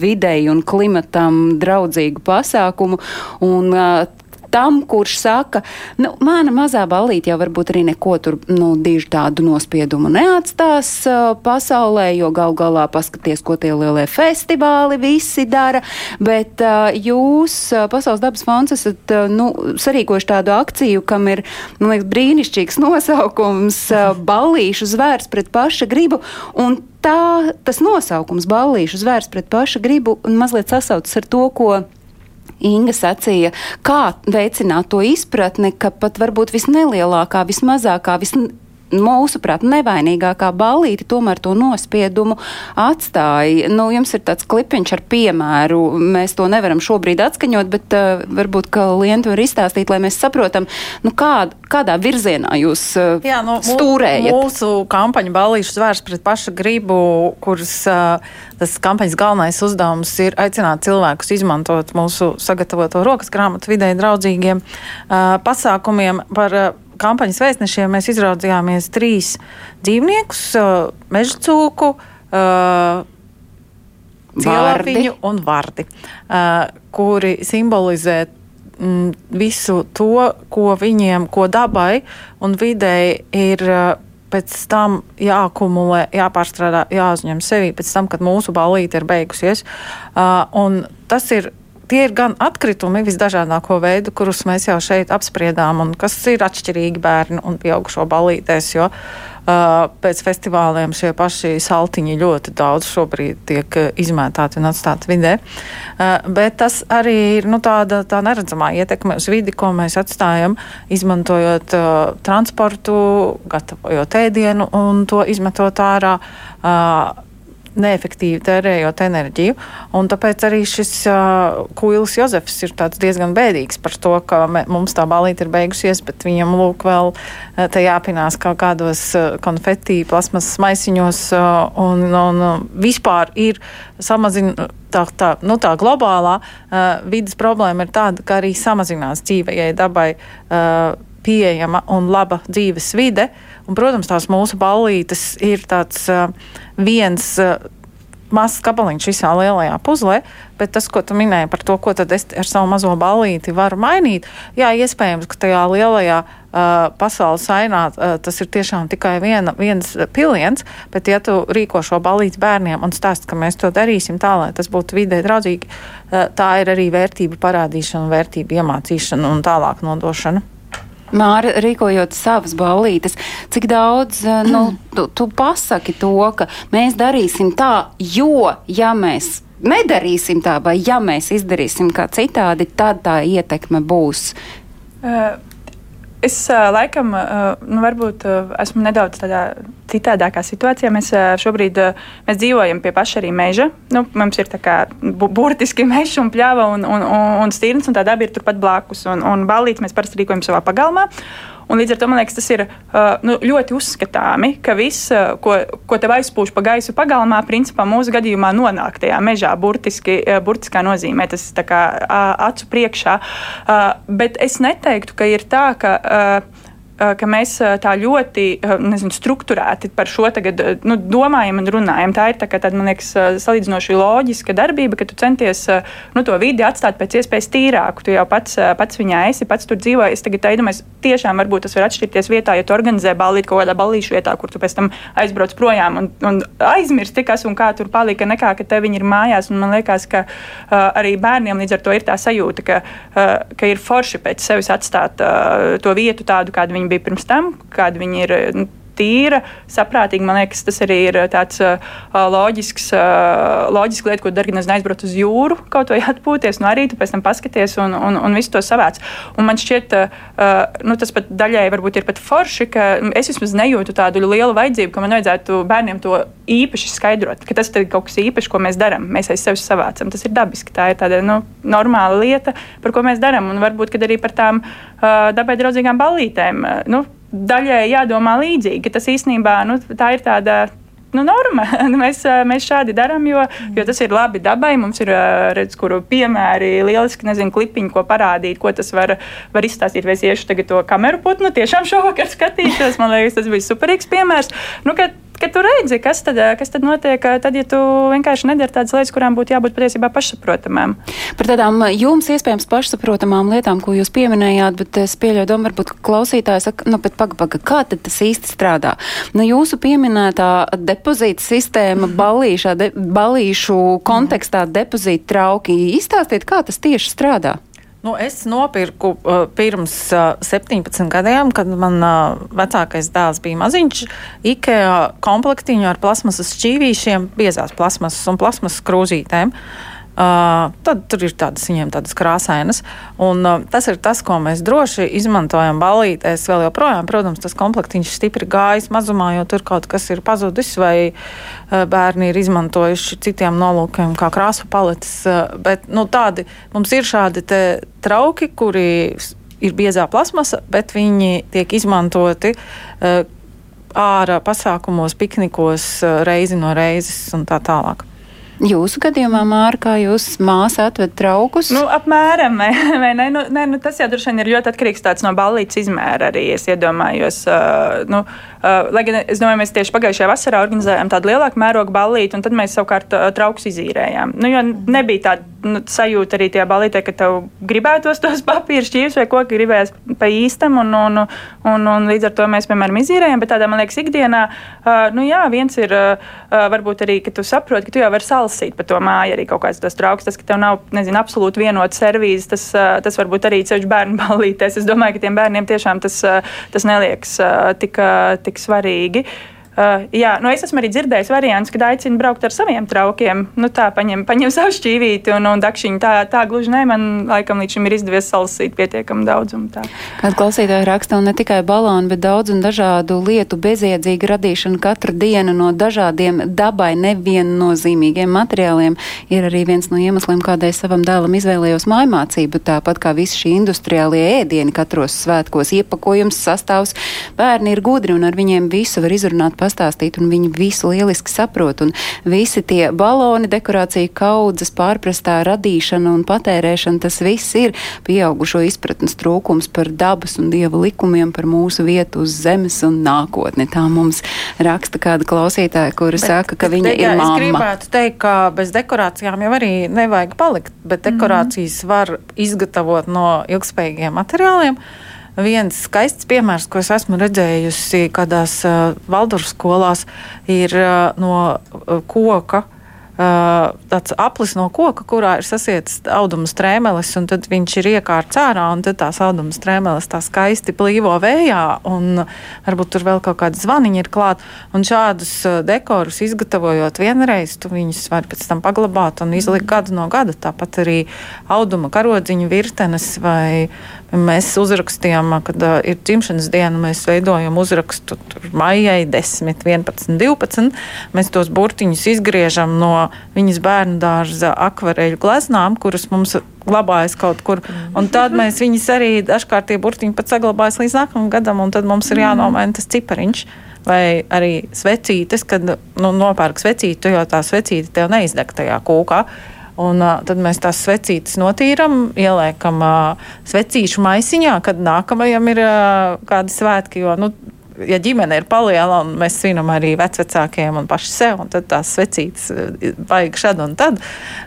videi un klimatam draudzīgu pasākumu. Un, uh, tam, kurš saka, nu, mana mazā ballīte jau varbūt arī neko tur, nu, diži tādu nospiedumu neatstās uh, pasaulē, jo gal galā paskaties, ko tie lielie festivāli visi dara, bet uh, jūs, uh, Pasaules dabas fonds, esat, uh, nu, sarīkojuši tādu akciju, kam ir, liekas, brīnišķīgs nosaukums uh, ballīšu zvērs pret paša gribu, un tā, tas nosaukums ballīšu zvērs pret paša gribu mazliet sasaucas ar to, ko Inga sacīja, kā veicināt to izpratni, ka pat varbūt visnelielākā, vismazākā, vis, mūsuprāt, nevainīgākā ballīte tomēr to nospiedumu atstāja. Nu, jums ir tāds klipiņš ar piemēru. Mēs to nevaram šobrīd atskaņot, bet uh, varbūt, ka Lienta var izstāstīt, lai mēs saprotam, nu, kā, kādā virzienā jūs uh, Jā, nu, stūrējat. Mūsu kampaņa Balīšu zvērs pret paša gribu, kuras uh, tas kampaņas galvenais uzdevums ir aicināt cilvēkus izmantot mūsu sagatavoto rokas grāmatu vidē draudzīgiem uh, pasākumiem par uh, kampaņas vēstnešiem. Mēs izraudzījāmies trīs dzīvniekus meža cūku. Uh, Cielapiņu un vardi, uh, kuri simbolizē mm, visu to, ko viņiem, ko dabai un videi ir uh, pēc tam jāakumulē, jāpārstrādā, jāuzņem sevi pēc tam, kad mūsu balīte ir beigusies. Uh, tas ir tie ir gan atkritumi visdažādāko veidu, kurus mēs jau šeit apspriedām, un kas ir atšķirīgi bērnu un pieaugušo balītēs. Jo, Uh, pēc festivāliem šie paši saltiņi ļoti daudz šobrīd tiek izmētāti un atstāti vidē. Uh, bet tas arī ir nu, tāda tā neredzamā ietekme uz vidi, ko mēs atstājam, izmantojot uh, transportu, gatavojot ēdienu un to izmetot ārā. Uh, neefektīvi tērējot enerģiju. Un tāpēc arī šis uh, kuilis Jozefs ir diezgan bēdīgs par to, ka me, mums tā balīte ir beigusies, bet viņam lūk vēl uh, te jāpinās kaut kādos uh, konfetī, plasmas maisiņos uh, un, un uh, vispār ir samazina. Tā, tā, nu, tā globālā uh, vidas problēma ir tāda, ka arī samazinās dzīvajai dabai uh, pieejama un laba dzīves vide. Un, protams, tās mūsu ballītes ir tāds uh, viens. Uh, mazs gabaliņš visā lielajā puzlē, bet tas, ko tu minēji par to, ko tad es ar savu mazo ballīti varu mainīt, jā, iespējams, ka tajā lielajā uh, pasaules ainā uh, tas ir tiešām tikai viena, viens piliens, bet ja tu rīko šo ballīti bērniem un stāst, ka mēs to darīsim tā, lai tas būtu vidē draudzīgi, uh, tā ir arī vērtība parādīšana, vērtība iemācīšana un tālāk nodošana. Māra, rīkojot savas ballītes, cik daudz eh, nu, tu, tu pasaki to, ka mēs darīsim tā, jo, ja mēs nedarīsim tā, vai ja mēs izdarīsim kā citādi, tad tā ietekme būs. Uh, Es laikam, nu, varbūt esmu nedaudz tādā citādākā situācijā. Mēs šobrīd mēs dzīvojam pie paša arī meža. Nu, mums ir bu burtiski [LAUGHS] mežs un pļava un, un, un, un stīrns, un tā daba ir turpat blakus. Un, un balīts mēs parasti rīkojam savā pagalmā. Un līdz ar to man liekas, tas ir uh, nu, ļoti uzskatāmi, ka viss, uh, ko, ko tev aizpūš pa gaisu pagalmā, principā mūsu gadījumā nonāk tajā mežā, burtiski, uh, burtiskā nozīmē. Tas ir kā uh, acu priekšā. Uh, bet es neteiktu, ka ir tā, ka. Uh, ka mēs tā ļoti nezinu, strukturēti par šo tagad, nu, domājam un runājam. Tā ir tā, tāda, man liekas, salīdzinoši loģiska darbība, ka tu centies nu, to vidi atstāt pēc iespējas tīrāku. Tu jau pats, pats viņā esi, pats tur dzīvoji. Es tagad iedomājos, tiešām varbūt tas var atšķirties vietā, ja tu organizē ballīti kaut kādā ballīšu vietā, kur tu pēc tam aizbrauc projām un, un aizmirsti, kas un kā tur palika, nekā, ka te viņi ir mājās. Un man liekas, ka uh, arī bērniem līdz ar to ir tā sajūta, ka, uh, ka ir forši pēc sevis atstāt uh, to vietu tādu, kādu viņi bija pirms tam, kāda viņi ir nu, tīra, saprātīga. Man liekas, tas arī ir tāds uh, loģisks, uh, loģisks lieta, ko dari, nezinu, aizbraukt uz jūru, kaut vai atpūties no nu, rīta, pēc tam paskaties un, un, un visu to savāc. Un man šķiet, uh, nu, tas pat daļai varbūt ir pat forši, ka es vismaz nejūtu tādu lielu vajadzību, ka man vajadzētu bērniem to īpaši skaidrot, ka tas ir kaut kas īpašs, ko mēs darām. Mēs aiz sevis savācam. Tas ir dabiski. Tā ir tāda nu, normāla lieta, par ko mēs darām. Un varbūt arī par tām uh, dabai draudzīgām ballītēm. Uh, nu, daļai jādomā līdzīgi, ka tas īstenībā nu, tā ir tāda nu, norma. [LAUGHS] mēs, mēs šādi darām, jo, jo tas ir labi dabai. Mums ir redz, kuru piemēri, lieliski nezinu, klipiņi, ko parādīt, ko tas var, var izstāstīt. Vai es iešu tagad to kameru putnu, tiešām šovakar skatīšos. Man liekas, tas bija superīgs piemērs. Nu, ka tu redzi, kas tad, kas tad notiek, tad, ja tu vienkārši nedari tādas lietas, kurām būtu jābūt patiesībā pašsaprotamām. Par tādām jums iespējams pašsaprotamām lietām, ko jūs pieminējāt, bet es pieļauju domu, varbūt klausītājs saka, nu, bet paga, paga, kā tad tas īsti strādā? Nu, jūsu pieminētā depozīta sistēma, mhm. balīšā, de, balīšu kontekstā depozīta trauki, izstāstiet, kā tas tieši strādā? Nu, es nopirku uh, pirms uh, 17 gadiem, kad man uh, vecākais dēls bija maziņš, IKEA komplektiņu ar plasmasas šķīvīšiem, biezās plasmasas un plasmasas krūzītēm. Uh, Uh, tad tur ir tādas viņiem tādas krāsainas. Un, uh, tas ir tas, ko mēs droši izmantojam balītēs vēl joprojām. Protams, tas komplektiņš stipri gājis mazumā, jo tur kaut kas ir pazudis vai uh, bērni ir izmantojuši citiem nolūkiem, kā krāsu paletes. Uh, bet nu, tādi mums ir šādi trauki, kuri ir biezā plasmasa, bet viņi tiek izmantoti. Uh, ārā pasākumos, piknikos, reizi no reizes un tā tālāk. Jūsu gadījumā, Māra, kā jūs māsa atved traukus? Nu, apmēram, [LAUGHS] vai, vai ne? Nu, ne nu, tas jau droši vien ir ļoti atkarīgs no ballītes izmēra arī. Es iedomājos, uh, nu, uh, lai gan es domāju, mēs tieši pagājušajā vasarā organizējām tādu lielāku mērogu ballīti, un tad mēs savukārt uh, traukus izīrējām. Nu, jo nebija tāda nu, sajūta arī tajā ballītē, ka tev gribētos tos [LAUGHS] papīra šķīvis vai koki gribējās pa īstam, un, un, un, un līdz ar to mēs, piemēram, izīrējam, bet tādā, man liekas, ikdienā, uh, nu jā, viens ir varbūt arī, ka tu saproti, ka tu jau vari salas salasīt par to māju arī kaut kāds tas trauks. Tas, ka tev nav, nezinu, absolūti vienota servīze, tas, tas varbūt arī ceļš bērnu [LAUGHS] balītēs. Es domāju, ka tiem bērniem tiešām tas, tas neliekas tik, tik svarīgi. Uh, Uh, jā, nu es esmu arī dzirdējis variants, kad aicina braukt ar saviem traukiem. Nu, tā, paņem, paņem [LAUGHS] savu šķīvīti un, un dakšiņu. Tā, tā gluži ne. Man laikam līdz šim ir izdevies salasīt pietiekami daudz. Kāda klausītāja raksta, un ne tikai balonu, bet daudz un dažādu lietu bezjēdzīga radīšana katru dienu no dažādiem dabai neviennozīmīgiem materiāliem ir arī viens no iemesliem, kādēļ savam dēlam izvēlējos mājmācību. Tāpat kā visi šī industriālie ēdieni katros svētkos, iepakojums, sastāvs. Bērni ir gudri un ar viņiem visu var izrunāt pastāstīt, un viņi visu lieliski saprot. Un visi tie baloni, dekorācija kaudzes, pārprastā radīšana un patērēšana, tas viss ir pieaugušo izpratnes trūkums par dabas un dieva likumiem, par mūsu vietu uz zemes un nākotni. Tā mums raksta kāda klausītāja, kura bet, saka, ka viņa te, jā, ir mamma. Es gribētu teikt, ka bez dekorācijām jau arī nevajag palikt, bet dekorācijas mm -hmm. var izgatavot no ilgspējīgiem materiāliem. Viens skaists piemērs, ko es esmu redzējusi kādās uh, Valdorfu skolās, ir uh, no uh, koka tāds aplis no koka, kurā ir sasietas auduma strēmeles, un tad viņš ir iekārts ārā, un tad tās auduma strēmeles tā skaisti plīvo vējā, un varbūt tur vēl kaut kāda zvaniņa ir klāt. Un šādus dekorus izgatavojot vienreiz, tu viņus var pēc tam paglabāt un izlikt gadu no gada. Tāpat arī auduma karodziņu virtenes vai Mēs uzrakstījām, kad uh, ir dzimšanas diena, mēs veidojam uzrakstu maijai 10, 11, 12. Mēs tos burtiņus izgriežam no viņas bērnu dārza akvareļu gleznām, kuras mums glabājas kaut kur. Un tad mēs viņus arī dažkārt tie burtiņi pat saglabājas līdz nākamajam gadam, un tad mums ir jānomaina tas cipariņš. Vai arī svecītes, kad nu, nopērk svecīti, jo tā svecīte tev neizdeg tajā kūkā. Un, uh, tad mēs tās svecītes notīram, ieliekam uh, svecīšu maisiņā, kad nākamajam ir uh, kādi svētki. Jo, nu, ja ģimene ir paliela un mēs svinam arī vecākiem un paši sev, un tad tās svecītes eh, vajag šad un tad,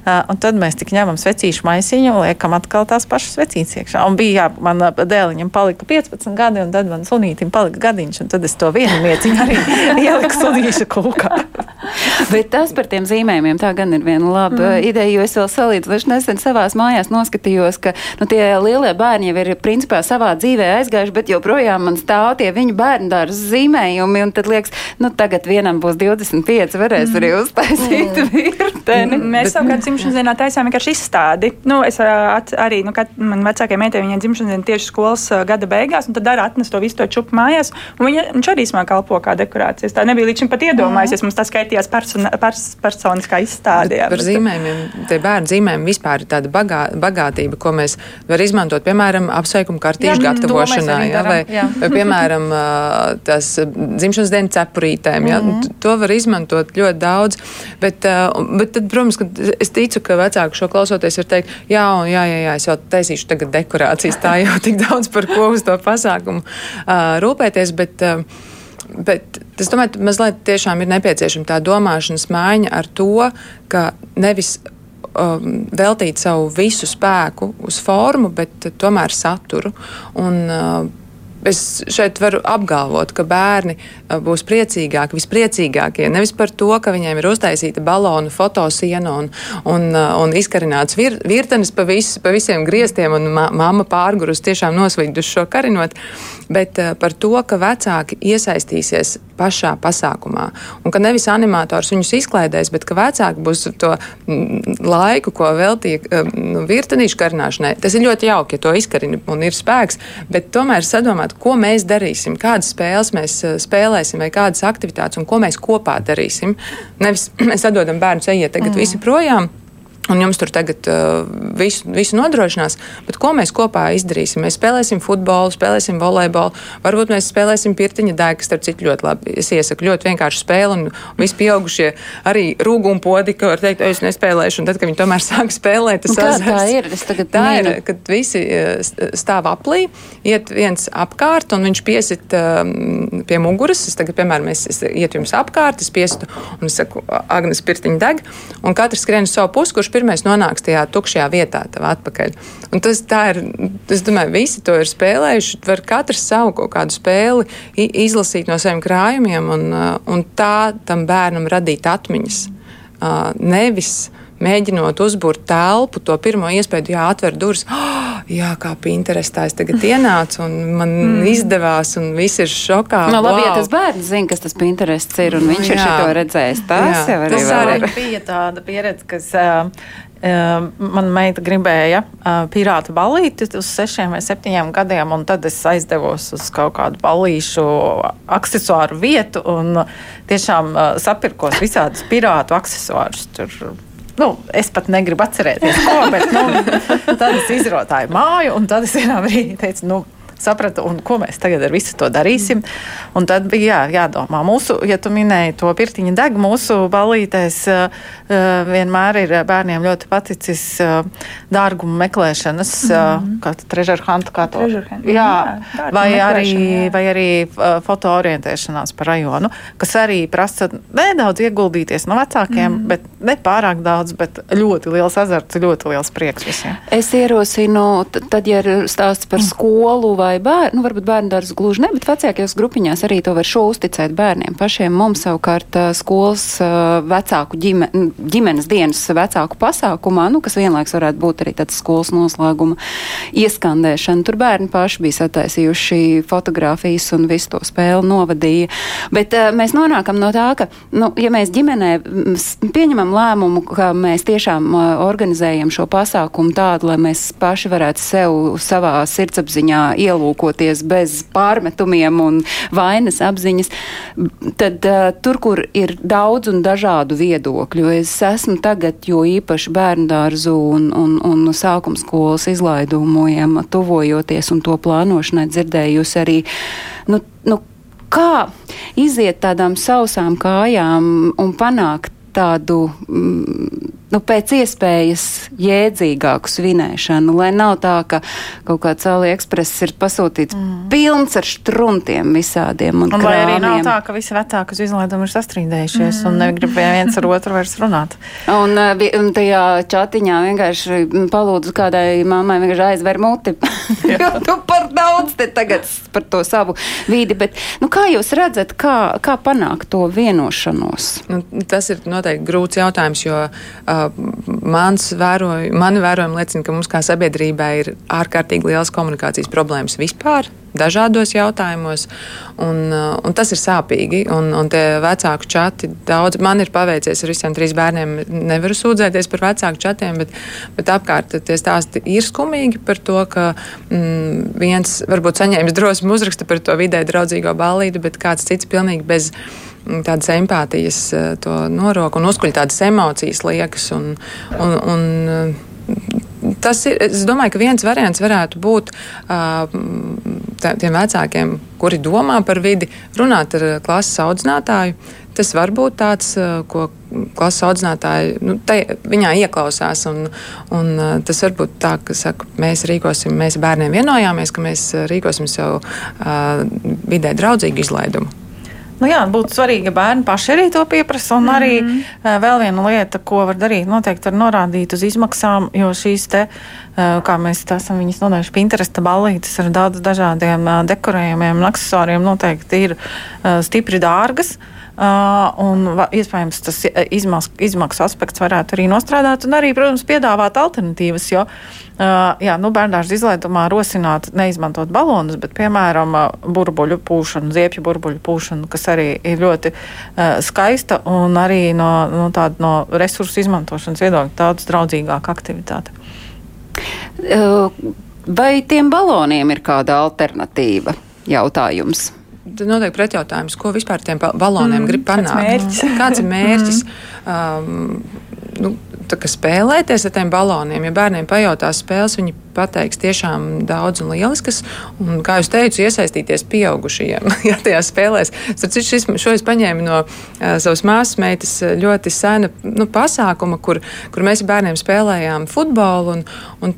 eh, un tad mēs tik ņemam svecīšu maisiņu un liekam atkal tās pašas svecītes iekšā. Un bija, jā, man eh, dēliņam palika 15 gadi, un tad man sunītim palika gadiņš, un tad es to vienu mieciņu arī [LAUGHS] ieliku sunīšu kūkā. [LAUGHS] Bet tas par tiem zīmējumiem tā gan ir viena laba mm. ideja, jo es vēl salīdzinoši nesen savās mājās noskatījos, ka nu, tie lielie bērni jau ir principā savā dzīvē aizgājuši, bet joprojām man stāv tie viņu bērnu dārza zīmējumi, un tad liekas, nu tagad vienam būs 25, varēs mm. arī uztaisīt mm. virteni. Mēs bet, savukārt dzimšanas dienā taisām vienkārši izstādi. Nu, es at, arī, nu, kad man vecākie meitai, viņiem dzimšanas diena tieši skolas gada beigās, un tad arī atnes to visu to čupu mājās, un viņa, viņš arī smāk kalpo kā dekorācijas. Tā nebija līdz šim pat iedomājusies, mums tas skaitījās persona, pers, personiskā izstādē. Par bet, zīmējumiem, tie bērnu zīmējumi vispār ir tāda bagā, bagātība, ko mēs varam izmantot, piemēram, apsveikuma kartīšu gatavošanā, vai, jā. vai, piemēram, [LAUGHS] tās dzimšanas dienas cepurītēm. Ja? Mm -hmm. To var izmantot ļoti daudz. Bet, bet tad, protams, es ticu, ka vecāki šo klausoties var teikt, jā, jā, jā, jā es jau taisīšu tagad dekorācijas. Tā jau tik daudz par ko uz to pasākumu rūpēties. Bet, Bet es domāju, ka mazliet tiešām ir nepieciešama tā domāšanas maiņa ar to, ka nevis um, veltīt savu visu spēku uz formu, bet tomēr saturu. Un, uh, es šeit varu apgalvot, ka bērni uh, būs priecīgāki, vispriecīgākie. Nevis par to, ka viņiem ir uztaisīta balonu, fotosiena un, un, uh, un izkarināts vir, virtenis pa, vis, pa visiem griestiem, un ma mamma pārgurus tiešām nosvīdus šo karinot, bet uh, par to, ka vecāki iesaistīsies pašā pasākumā. Un ka nevis animators viņus izklaidēs, bet ka vecāki būs to mm, laiku, ko veltīja nu, virtenīšu karināšanai. Tas ir ļoti jauki, ja to izkarina un ir spēks, bet tomēr sadomāt, domāt, ko mēs darīsim, kādas spēles mēs eh, spēlēsim, vai kādas aktivitātes un ko mēs kopā darīsim. Nevis [CLEARS THROAT] mēs atdodam bērnu ejiet tagad mm. visi projām. Un jums tur tagad uh, visu, visu nodrošinās, bet ko mēs kopā izdarīsim? Mēs spēlēsim futbolu, spēlēsim volejbolu, varbūt mēs spēlēsim pirtiņa dēļu, kas, starp citu, ļoti labi. Es iesaku ļoti vienkārši spēli, un visi pieaugušie arī rūguma podi, ka var teikt, es nespēlēšu, un tad, kad viņi tomēr [LAUGHS] sāk spēlēt, tas azars. Tā ir, es tagad tā ir, kad visi uh, stāv aplī, iet viens apkārt, un viņš piesit um, pie muguras. Es tagad, piemēram, es, es iet jums apkārt, es piesitu, un es saku, Agnes pirtiņa deg, un katrs skrien uz savu pusi, kurš pirmais nonāks tajā tukšajā vietā, tev atpakaļ. Un tas ir, es domāju, visi to ir spēlējuši. Var katrs savu kaut kādu spēli izlasīt no saviem krājumiem un, uh, un tā tam bērnam radīt atmiņas. nevis mēģinot uzbūrt telpu, to pirmo iespēju, jā, atver durvis. Oh, [GASPS] jā, kā Pinterestā es tagad [LAUGHS] ienācu, un man mm. izdevās, un viss ir šokā. No, labi, wow. ja tas bērns zina, kas tas Pinterests ir, un viņš jā. ir šo redzējis. Tas jā. jau arī, tas arī bija tāda pieredze, kas. Uh, Mana meita gribēja pirāta balīti uz sešiem vai septiņiem gadiem, un tad es aizdevos uz kaut kādu balīšu aksesuāru vietu un tiešām sapirkos visādus pirātu aksesuārus. Tur Nu, es pat negribu atcerēties, ko, bet nu, tad es izrotāju māju, un tad es vienā brīdī teicu, nu, sapratu, un ko mēs tagad ar visu to darīsim. Un tad bija jā, jādomā. Mūsu, ja tu minēji to pirtiņa deg, mūsu balītēs uh, vienmēr ir bērniem ļoti paticis uh, dārgumu meklēšanas, mm -hmm. kā treasure hunt, kā to. Hunt, jā, jā vai arī, jā. vai arī uh, foto orientēšanās par rajonu, kas arī prasa nedaudz ieguldīties no vecākiem, mm -hmm. bet ne pārāk daudz, bet ļoti liels azarts, ļoti liels prieks visiem. Es ierosinu, tad, ja ir stāsts par skolu vai vai bērnu, nu, varbūt bērnu dārza gluži ne, bet vecākajās grupiņās arī to var šo uzticēt bērniem pašiem. Mums savukārt skolas vecāku ģime, ģimenes dienas vecāku pasākumā, nu, kas vienlaiks varētu būt arī tāds skolas noslēguma ieskandēšana. Tur bērni paši bija sataisījuši fotogrāfijas un visu to spēli novadīja. Bet uh, mēs nonākam no tā, ka, nu, ja mēs ģimenē pieņemam lēmumu, ka mēs tiešām uh, organizējam šo pasākumu tādu, lai mēs paši varētu sev savā sirdsapziņā ielūgt ielūkoties bez pārmetumiem un vainas apziņas, tad uh, tur, kur ir daudz un dažādu viedokļu, es esmu tagad, jo īpaši bērndārzu un, un, un sākumskolas izlaidumiem tuvojoties un to plānošanai dzirdējusi arī, nu, nu, kā iziet tādām sausām kājām un panākt tādu mm, nu, pēc iespējas jēdzīgāku svinēšanu, lai nav tā, ka kaut kāds AliExpress ir pasūtīts mm. pilns ar struntiem visādiem. Un, un vai arī nav tā, ka visi vecāki uz izlaidumu ir sastrīdējušies mm. un negrib viens ar otru vairs runāt. Un, un tajā čatiņā vienkārši palūdzu kādai mammai vienkārši aizver muti, [LAUGHS] jo tu par daudz te tagad par to savu vīdi, bet nu, kā jūs redzat, kā, kā panākt to vienošanos? Nu, tas ir noteikti grūts jautājums, jo uh, mans vēroj, mani vērojumi liecina, ka mums kā sabiedrībā ir ārkārtīgi liels komunikācijas problēmas vispār. Dažādos jautājumos, un, un tas ir sāpīgi. Un, un tie vecāku čati, daudz man ir paveicies ar visiem trīs bērniem. Nevaru sūdzēties par vecāku čatiem, bet, bet apkārt tie stāsti ir skumīgi par to, ka mm, viens varbūt saņēmis drosmi uzraksta par to vidē draudzīgo ballīti, bet kāds cits pilnīgi bez tādas empātijas eh, to norok un uzkuļ tādas emocijas liekas. Un, un, un, eh, Tas ir, es domāju, ka viens variants varētu būt uh, tiem vecākiem, kuri domā par vidi, runāt ar klases audzinātāju. Tas var būt tāds, ko klases audzinātāji nu, te, viņā ieklausās. Un, un, tas var būt tā, ka saka, mēs rīkosim, mēs bērniem vienojāmies, ka mēs rīkosim sev uh, vidē draudzīgu izlaidumu. Nu jā, būtu svarīgi, ja bērni paši arī to pieprasa. Un mm -hmm. arī uh, vēl viena lieta, ko var darīt, noteikti var norādīt uz izmaksām, jo šīs te, kā mēs esam viņas nodējuši, Pinteresta ballītes ar daudz dažādiem dekorējumiem un aksesuāriem noteikti ir stipri dārgas. Un iespējams tas izmaksu, izmaksu aspekts varētu arī nostrādāt, un arī, protams, piedāvāt alternatīvas. Jo jā, nu, bērnās izlaidumā rosināt neizmantot balonus, bet, piemēram, burbuļu pūšanu, ziepju burbuļu pūšanu, kas arī ir ļoti skaista un arī no, no, tāda, no resursu izmantošanas viedokļa daudz draudzīgāka aktivitāte. Vai tiem baloniem ir kāda alternatīva? Jautājums. Tad noteikti pretjautājums, ko vispār tiem baloniem mm, grib panākt. Kāds, [LAUGHS] kāds ir mērķis? Mm. Um, nu, spēlēties ar tiem baloniem. Ja bērniem pajautās spēles, viņi pateiks tiešām daudz un lieliskas. Un, kā jau teicu, iesaistīties pieaugušajiem [LAUGHS] ja, tajās spēlēs. Šis, šo es paņēmu no uh, savas māsas meitas ļoti sena nu, pasākuma, kur, kur mēs bērniem spēlējām futbolu. Un, un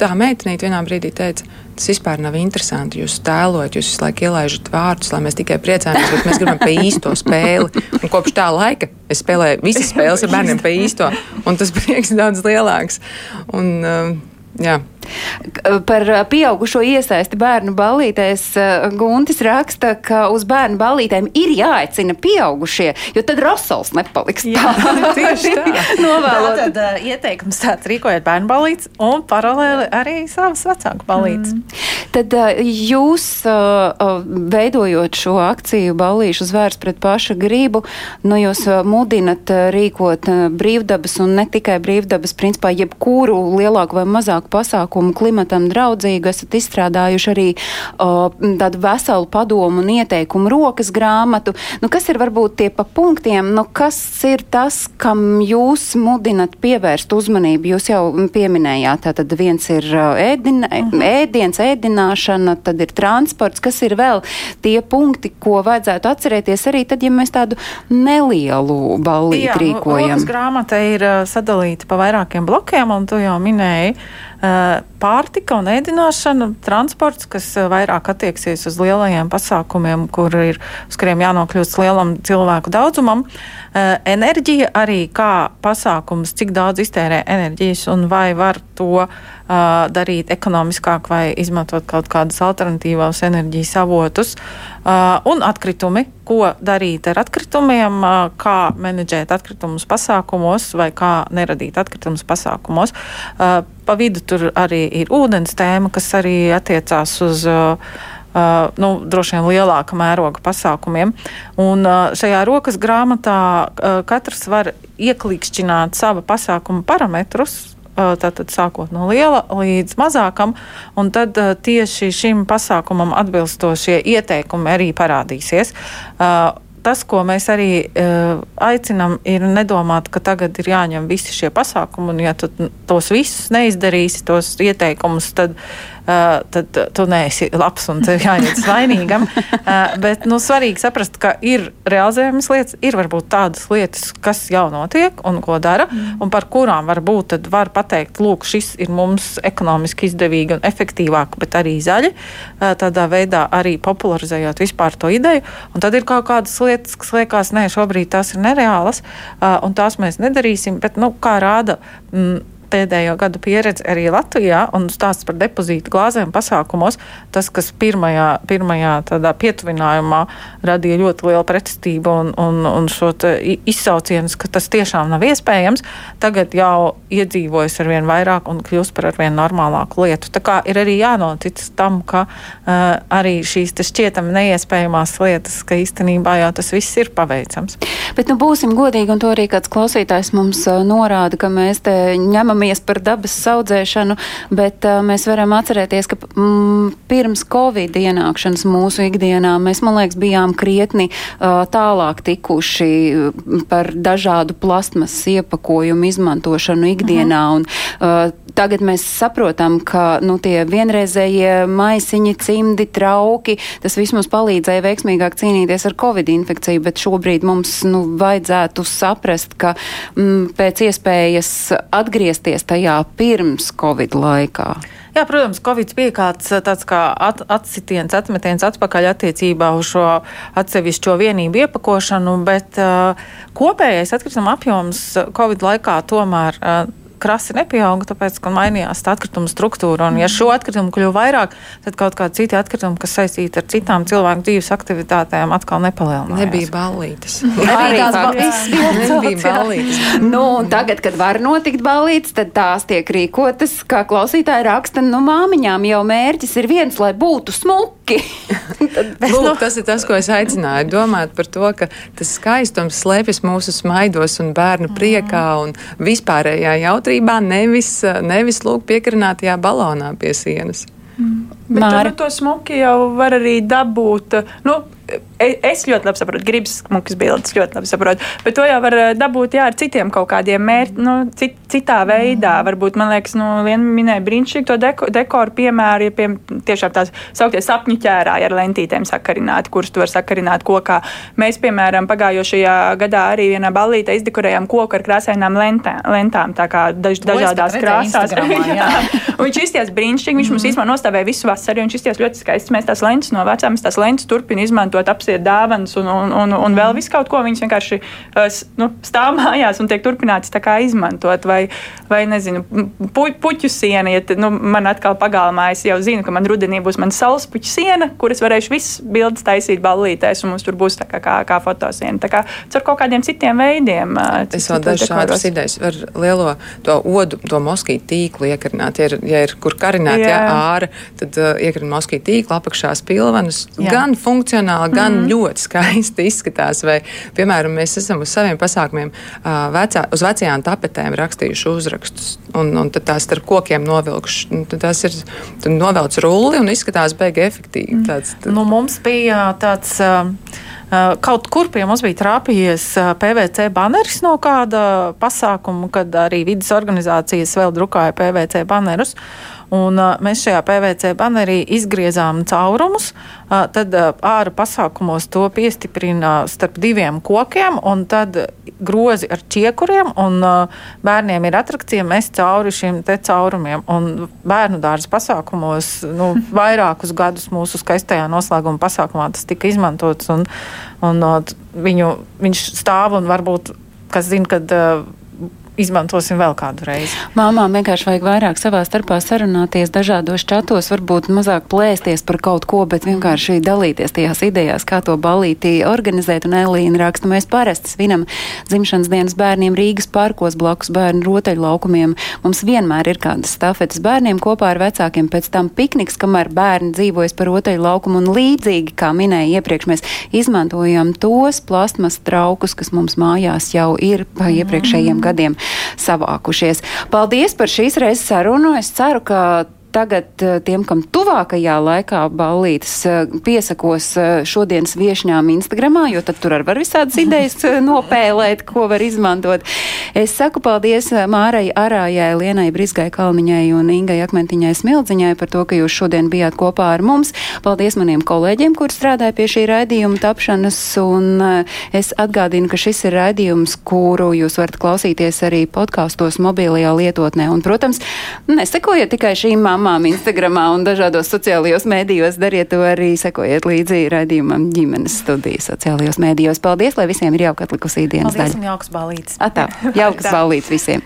tā meitenīte vienā brīdī teica, tas vispār nav interesanti. Jūs tēlojat, jūs visu laiku ielaižat vārdus, lai mēs tikai priecājamies, bet mēs gribam pa īsto spēli. Un kopš tā laika es spēlēju visas spēles ar bērniem pa īsto, un tas prieks ir daudz lielāks. Un, uh, Jā. Par pieaugušo iesaisti bērnu ballītēs Guntis raksta, ka uz bērnu ballītēm ir jāaicina pieaugušie, jo tad Rosals nepaliks. Jā, tā. [LAUGHS] tieši tā. [LAUGHS] Novēlot. Tad uh, ieteikums tāds rīkojiet bērnu balīts un paralēli arī savas vecāku balīts. Mm. Tad uh, jūs, uh, veidojot šo akciju ballīšu zvērs pret paša gribu, nu jūs mudinat rīkot brīvdabas un ne tikai brīvdabas, principā jebkuru lielāku vai mazāku pasākumu klimatam draudzīgu, esat izstrādājuši arī uh, tādu veselu padomu un ieteikumu rokas grāmatu. Nu, kas ir varbūt tie pa punktiem, nu, kas ir tas, kam jūs mudinat pievērst uzmanību? Jūs jau pieminējāt, tātad viens ir ēdina, -huh. ēdiens, ēdināšana, tad ir transports, kas ir vēl tie punkti, ko vajadzētu atcerēties arī tad, ja mēs tādu nelielu ballīti Jā, rīkojam. Grāmata ir sadalīta pa vairākiem blokiem, un tu jau minēji. Uh, pārtika un ēdināšana, transports, kas eh, vairāk attieksies uz lielajiem pasākumiem, kur ir, uz kuriem jānokļūst lielam cilvēku daudzumam. Eh, enerģija arī kā pasākums, cik daudz iztērē enerģijas un vai var to uh, darīt ekonomiskāk vai izmantot kaut kādus alternatīvos enerģijas avotus. Uh, un atkritumi, ko darīt ar atkritumiem, uh, kā menedžēt atkritumus pasākumos vai kā neradīt atkritumus pasākumos. Uh, pa vidu tur arī ir ūdens tēma, kas arī attiecās uz. Uh, Uh, nu, droši vien lielāka mēroga pasākumiem. Un, uh, šajā rokas grāmatā uh, katrs var ieklikšķināt sava pasākuma parametrus, tātad sākot no liela līdz mazākam, un tad tieši šim pasākumam atbilstošie ieteikumi arī parādīsies. Tas, ko mēs arī uh, aicinām, ir nedomāt, ka tagad ir jāņem visi šie pasākumi, un ja tu tos visus neizdarīsi, tos ieteikumus, tad tad tu neesi labs un tev jāiet vainīgam. uh, bet nu, svarīgi saprast, ka ir realizējamas lietas, ir varbūt tādas lietas, kas jau notiek un ko dara, mm. un par kurām varbūt tad var pateikt, lūk, šis ir mums ekonomiski izdevīgi un efektīvāk, bet arī zaļi. Tādā veidā arī popularizējot vispār to ideju. Un tad ir kaut kādas lietas, kas liekas, nē, šobrīd tās ir nereālas, un tās mēs nedarīsim, bet, nu, kā rāda. Mm, pēdējo gadu pieredze arī Latvijā un stāsts par depozītu glāzēm pasākumos, tas, kas pirmajā, pirmajā tādā pietuvinājumā radīja ļoti lielu pretestību un, un, un šo izsaucienus, ka tas tiešām nav iespējams, tagad jau iedzīvojas ar vien vairāk un kļūst par arvien normālāku lietu. Tā kā ir arī jānotic tam, ka uh, arī šīs šķietami neiespējamās lietas, ka īstenībā jau tas viss ir paveicams. Bet nu būsim godīgi, un to arī kāds klausītājs mums norāda, ka mēs te ņemam šaubamies par dabas audzēšanu, bet uh, mēs varam atcerēties, ka mm, pirms Covid ienākšanas mūsu ikdienā mēs, man liekas, bijām krietni uh, tālāk tikuši par dažādu plastmas iepakojumu izmantošanu ikdienā. -huh. un, uh, Tagad mēs saprotam, ka nu, tie vienreizējie maisiņi, cimdi, trauki, tas viss mums palīdzēja veiksmīgāk cīnīties ar covid infekciju, bet šobrīd mums nu, vajadzētu saprast, ka mm, pēc iespējas atgriezties tajā pirms covid laikā. Jā, protams, Covid bija kāds tāds kā at, atsitiens, atmetiens atpakaļ attiecībā uz šo atsevišķo vienību iepakošanu, bet uh, kopējais atkrituma apjoms Covid laikā tomēr uh, krasi nepieauga, tāpēc, ka mainījās tā atkrituma struktūra. Un, ja šo atkritumu kļuva vairāk, tad kaut kādi citi atkritumi, kas saistīti ar citām cilvēku dzīves aktivitātēm, atkal nepalielinājās. Nebija ballītes. [LAUGHS] Arī tās [LAUGHS] nebija ballītes. [LAUGHS] nu, tagad, kad var notikt ballītes, tad tās tiek rīkotas, kā klausītāji raksta, nu māmiņām jau mērķis ir viens, lai būtu smuki. tad, Lūk, nu, tas ir tas, ko es aicināju. Domāt par to, ka tas skaistums slēpjas mūsu smaidos un bērnu priekā un vispārējā jautājumā ātrībā, nevis, nevis lūk piekarinātajā balonā pie sienas. Mm. Bet Māri. to smuki jau var arī dabūt. Nu, es ļoti labi saprotu, gribas smukas bildes, ļoti labi saprotu. Bet to jau var e, dabūt jā, ar citiem kaut kādiem mērķiem, nu, cit, citā veidā. Varbūt, man liekas, nu, viena minēja brīnišķīgu to deko, dekoru piemēru, ja pie, tiešām tās sauktie sapņu ķērāji ar lentītēm sakarināti, kurus tu vari sakarināt kokā. Mēs, piemēram, pagājušajā gadā arī vienā ballītē izdekorējām koku ar krāsainām lentām, lentām tā kā daž, dažādās krāsās. [LAUGHS] viņš izties brīnišķīgi, viņš mums īstenībā nostāvēja visu vasaru, viņš izties ļoti skaists. Mēs tās lentes novācām, mēs tās lentes turpinām izmantot izmantot, apsiet dāvanas un, un, un, un vēl visu kaut ko. Viņas vienkārši nu, stāv [LAUGHS] mājās un tiek turpināts izmantot. Vai, vai nezinu, pu, puķu siena, ja te, nu, man atkal pagalmā es jau zinu, ka man rudenī būs mana saules puķu siena, kuras varēšu visas bildes taisīt ballītēs, un mums tur būs tā kā, kā, kā fotosiena. Tā kā ar kaut kādiem citiem veidiem. Es vēl dažas šādas idejas ar lielo to odu, to moskītu tīklu iekarināt. Ja ir, ja ir kur karināt, jā. Ja, āra, tad uh, iekrīt moskītu tīklu apakšā spilvenus. Jā. Gan funkcionāli, gan mm. ļoti skaisti izskatās. Vai, piemēram, mēs esam uz saviem pasākumiem uh, vecā, uz vecajām tapetēm rakstījuši uzrakstus, un, un tad tās starp kokiem novilkuši. Tas ir novelts rulli un izskatās beigi efektīvi. Mm. Tāds, tad... nu, mums bija tāds. Uh, Kaut kur pie mums bija trāpījies PVC baneris no kāda pasākuma, kad arī vidas organizācijas vēl drukāja PVC banerus. Un, uh, mēs šajā PVC banerī izgriezām caurumus, uh, tad uh, ārā pasākumos to piestiprina starp diviem kokiem, un tad grozi ar čiekuriem, un uh, bērniem ir atrakcija mest cauri šiem te caurumiem. Un bērnu dārza pasākumos nu, [LAUGHS] vairākus gadus mūsu skaistajā noslēguma pasākumā tas tika izmantots, un, un uh, viņu, viņš stāv un varbūt, kas zina, kad. Uh, izmantosim vēl kādu reizi. Māmām vienkārši vajag vairāk savā starpā sarunāties dažādos čatos, varbūt mazāk plēsties par kaut ko, bet vienkārši dalīties tajās idejās, kā to balītī organizēt. Un Elīna raksta, mēs parasti svinam dzimšanas dienas bērniem Rīgas parkos blakus bērnu rotaļu laukumiem. Mums vienmēr ir kādas stafetes bērniem kopā ar vecākiem, pēc tam pikniks, kamēr bērni dzīvojas par rotaļu laukumu un līdzīgi, kā minēja iepriekš, mēs izmantojam tos plastmas traukus, kas mums mājās jau ir pa iepriekšējiem mm. gadiem savākušies. Paldies par šīs reizes sarunu. Es ceru, ka tagad eh, tiem, kam tuvākajā laikā ballītes eh, piesakos eh, šodienas viešņām Instagramā, jo tad tur var visādas [LAUGHS] idejas nopēlēt, ko var izmantot. Es saku paldies Mārai Arājai, Lienai Brisgai Kalniņai un Ingai Akmentiņai Smildziņai par to, ka jūs šodien bijāt kopā ar mums. Paldies maniem kolēģiem, kur strādāja pie šī raidījuma tapšanas, un es atgādinu, ka šis ir raidījums, kuru jūs varat klausīties arī podkāstos mobilajā lietotnē. Un, protams, nesekojiet tikai šīm mamām Instagramā un dažādos sociālajos mēdījos. Dariet to arī, sekojiet līdzi raidījumam ģimenes studijas sociālajos mēdījos. Paldies, lai visiem ir jauka atlikusī dienas Paldies daļa. Paldies un jauks balīts. Atā, jauks [LAUGHS] balīts visiem.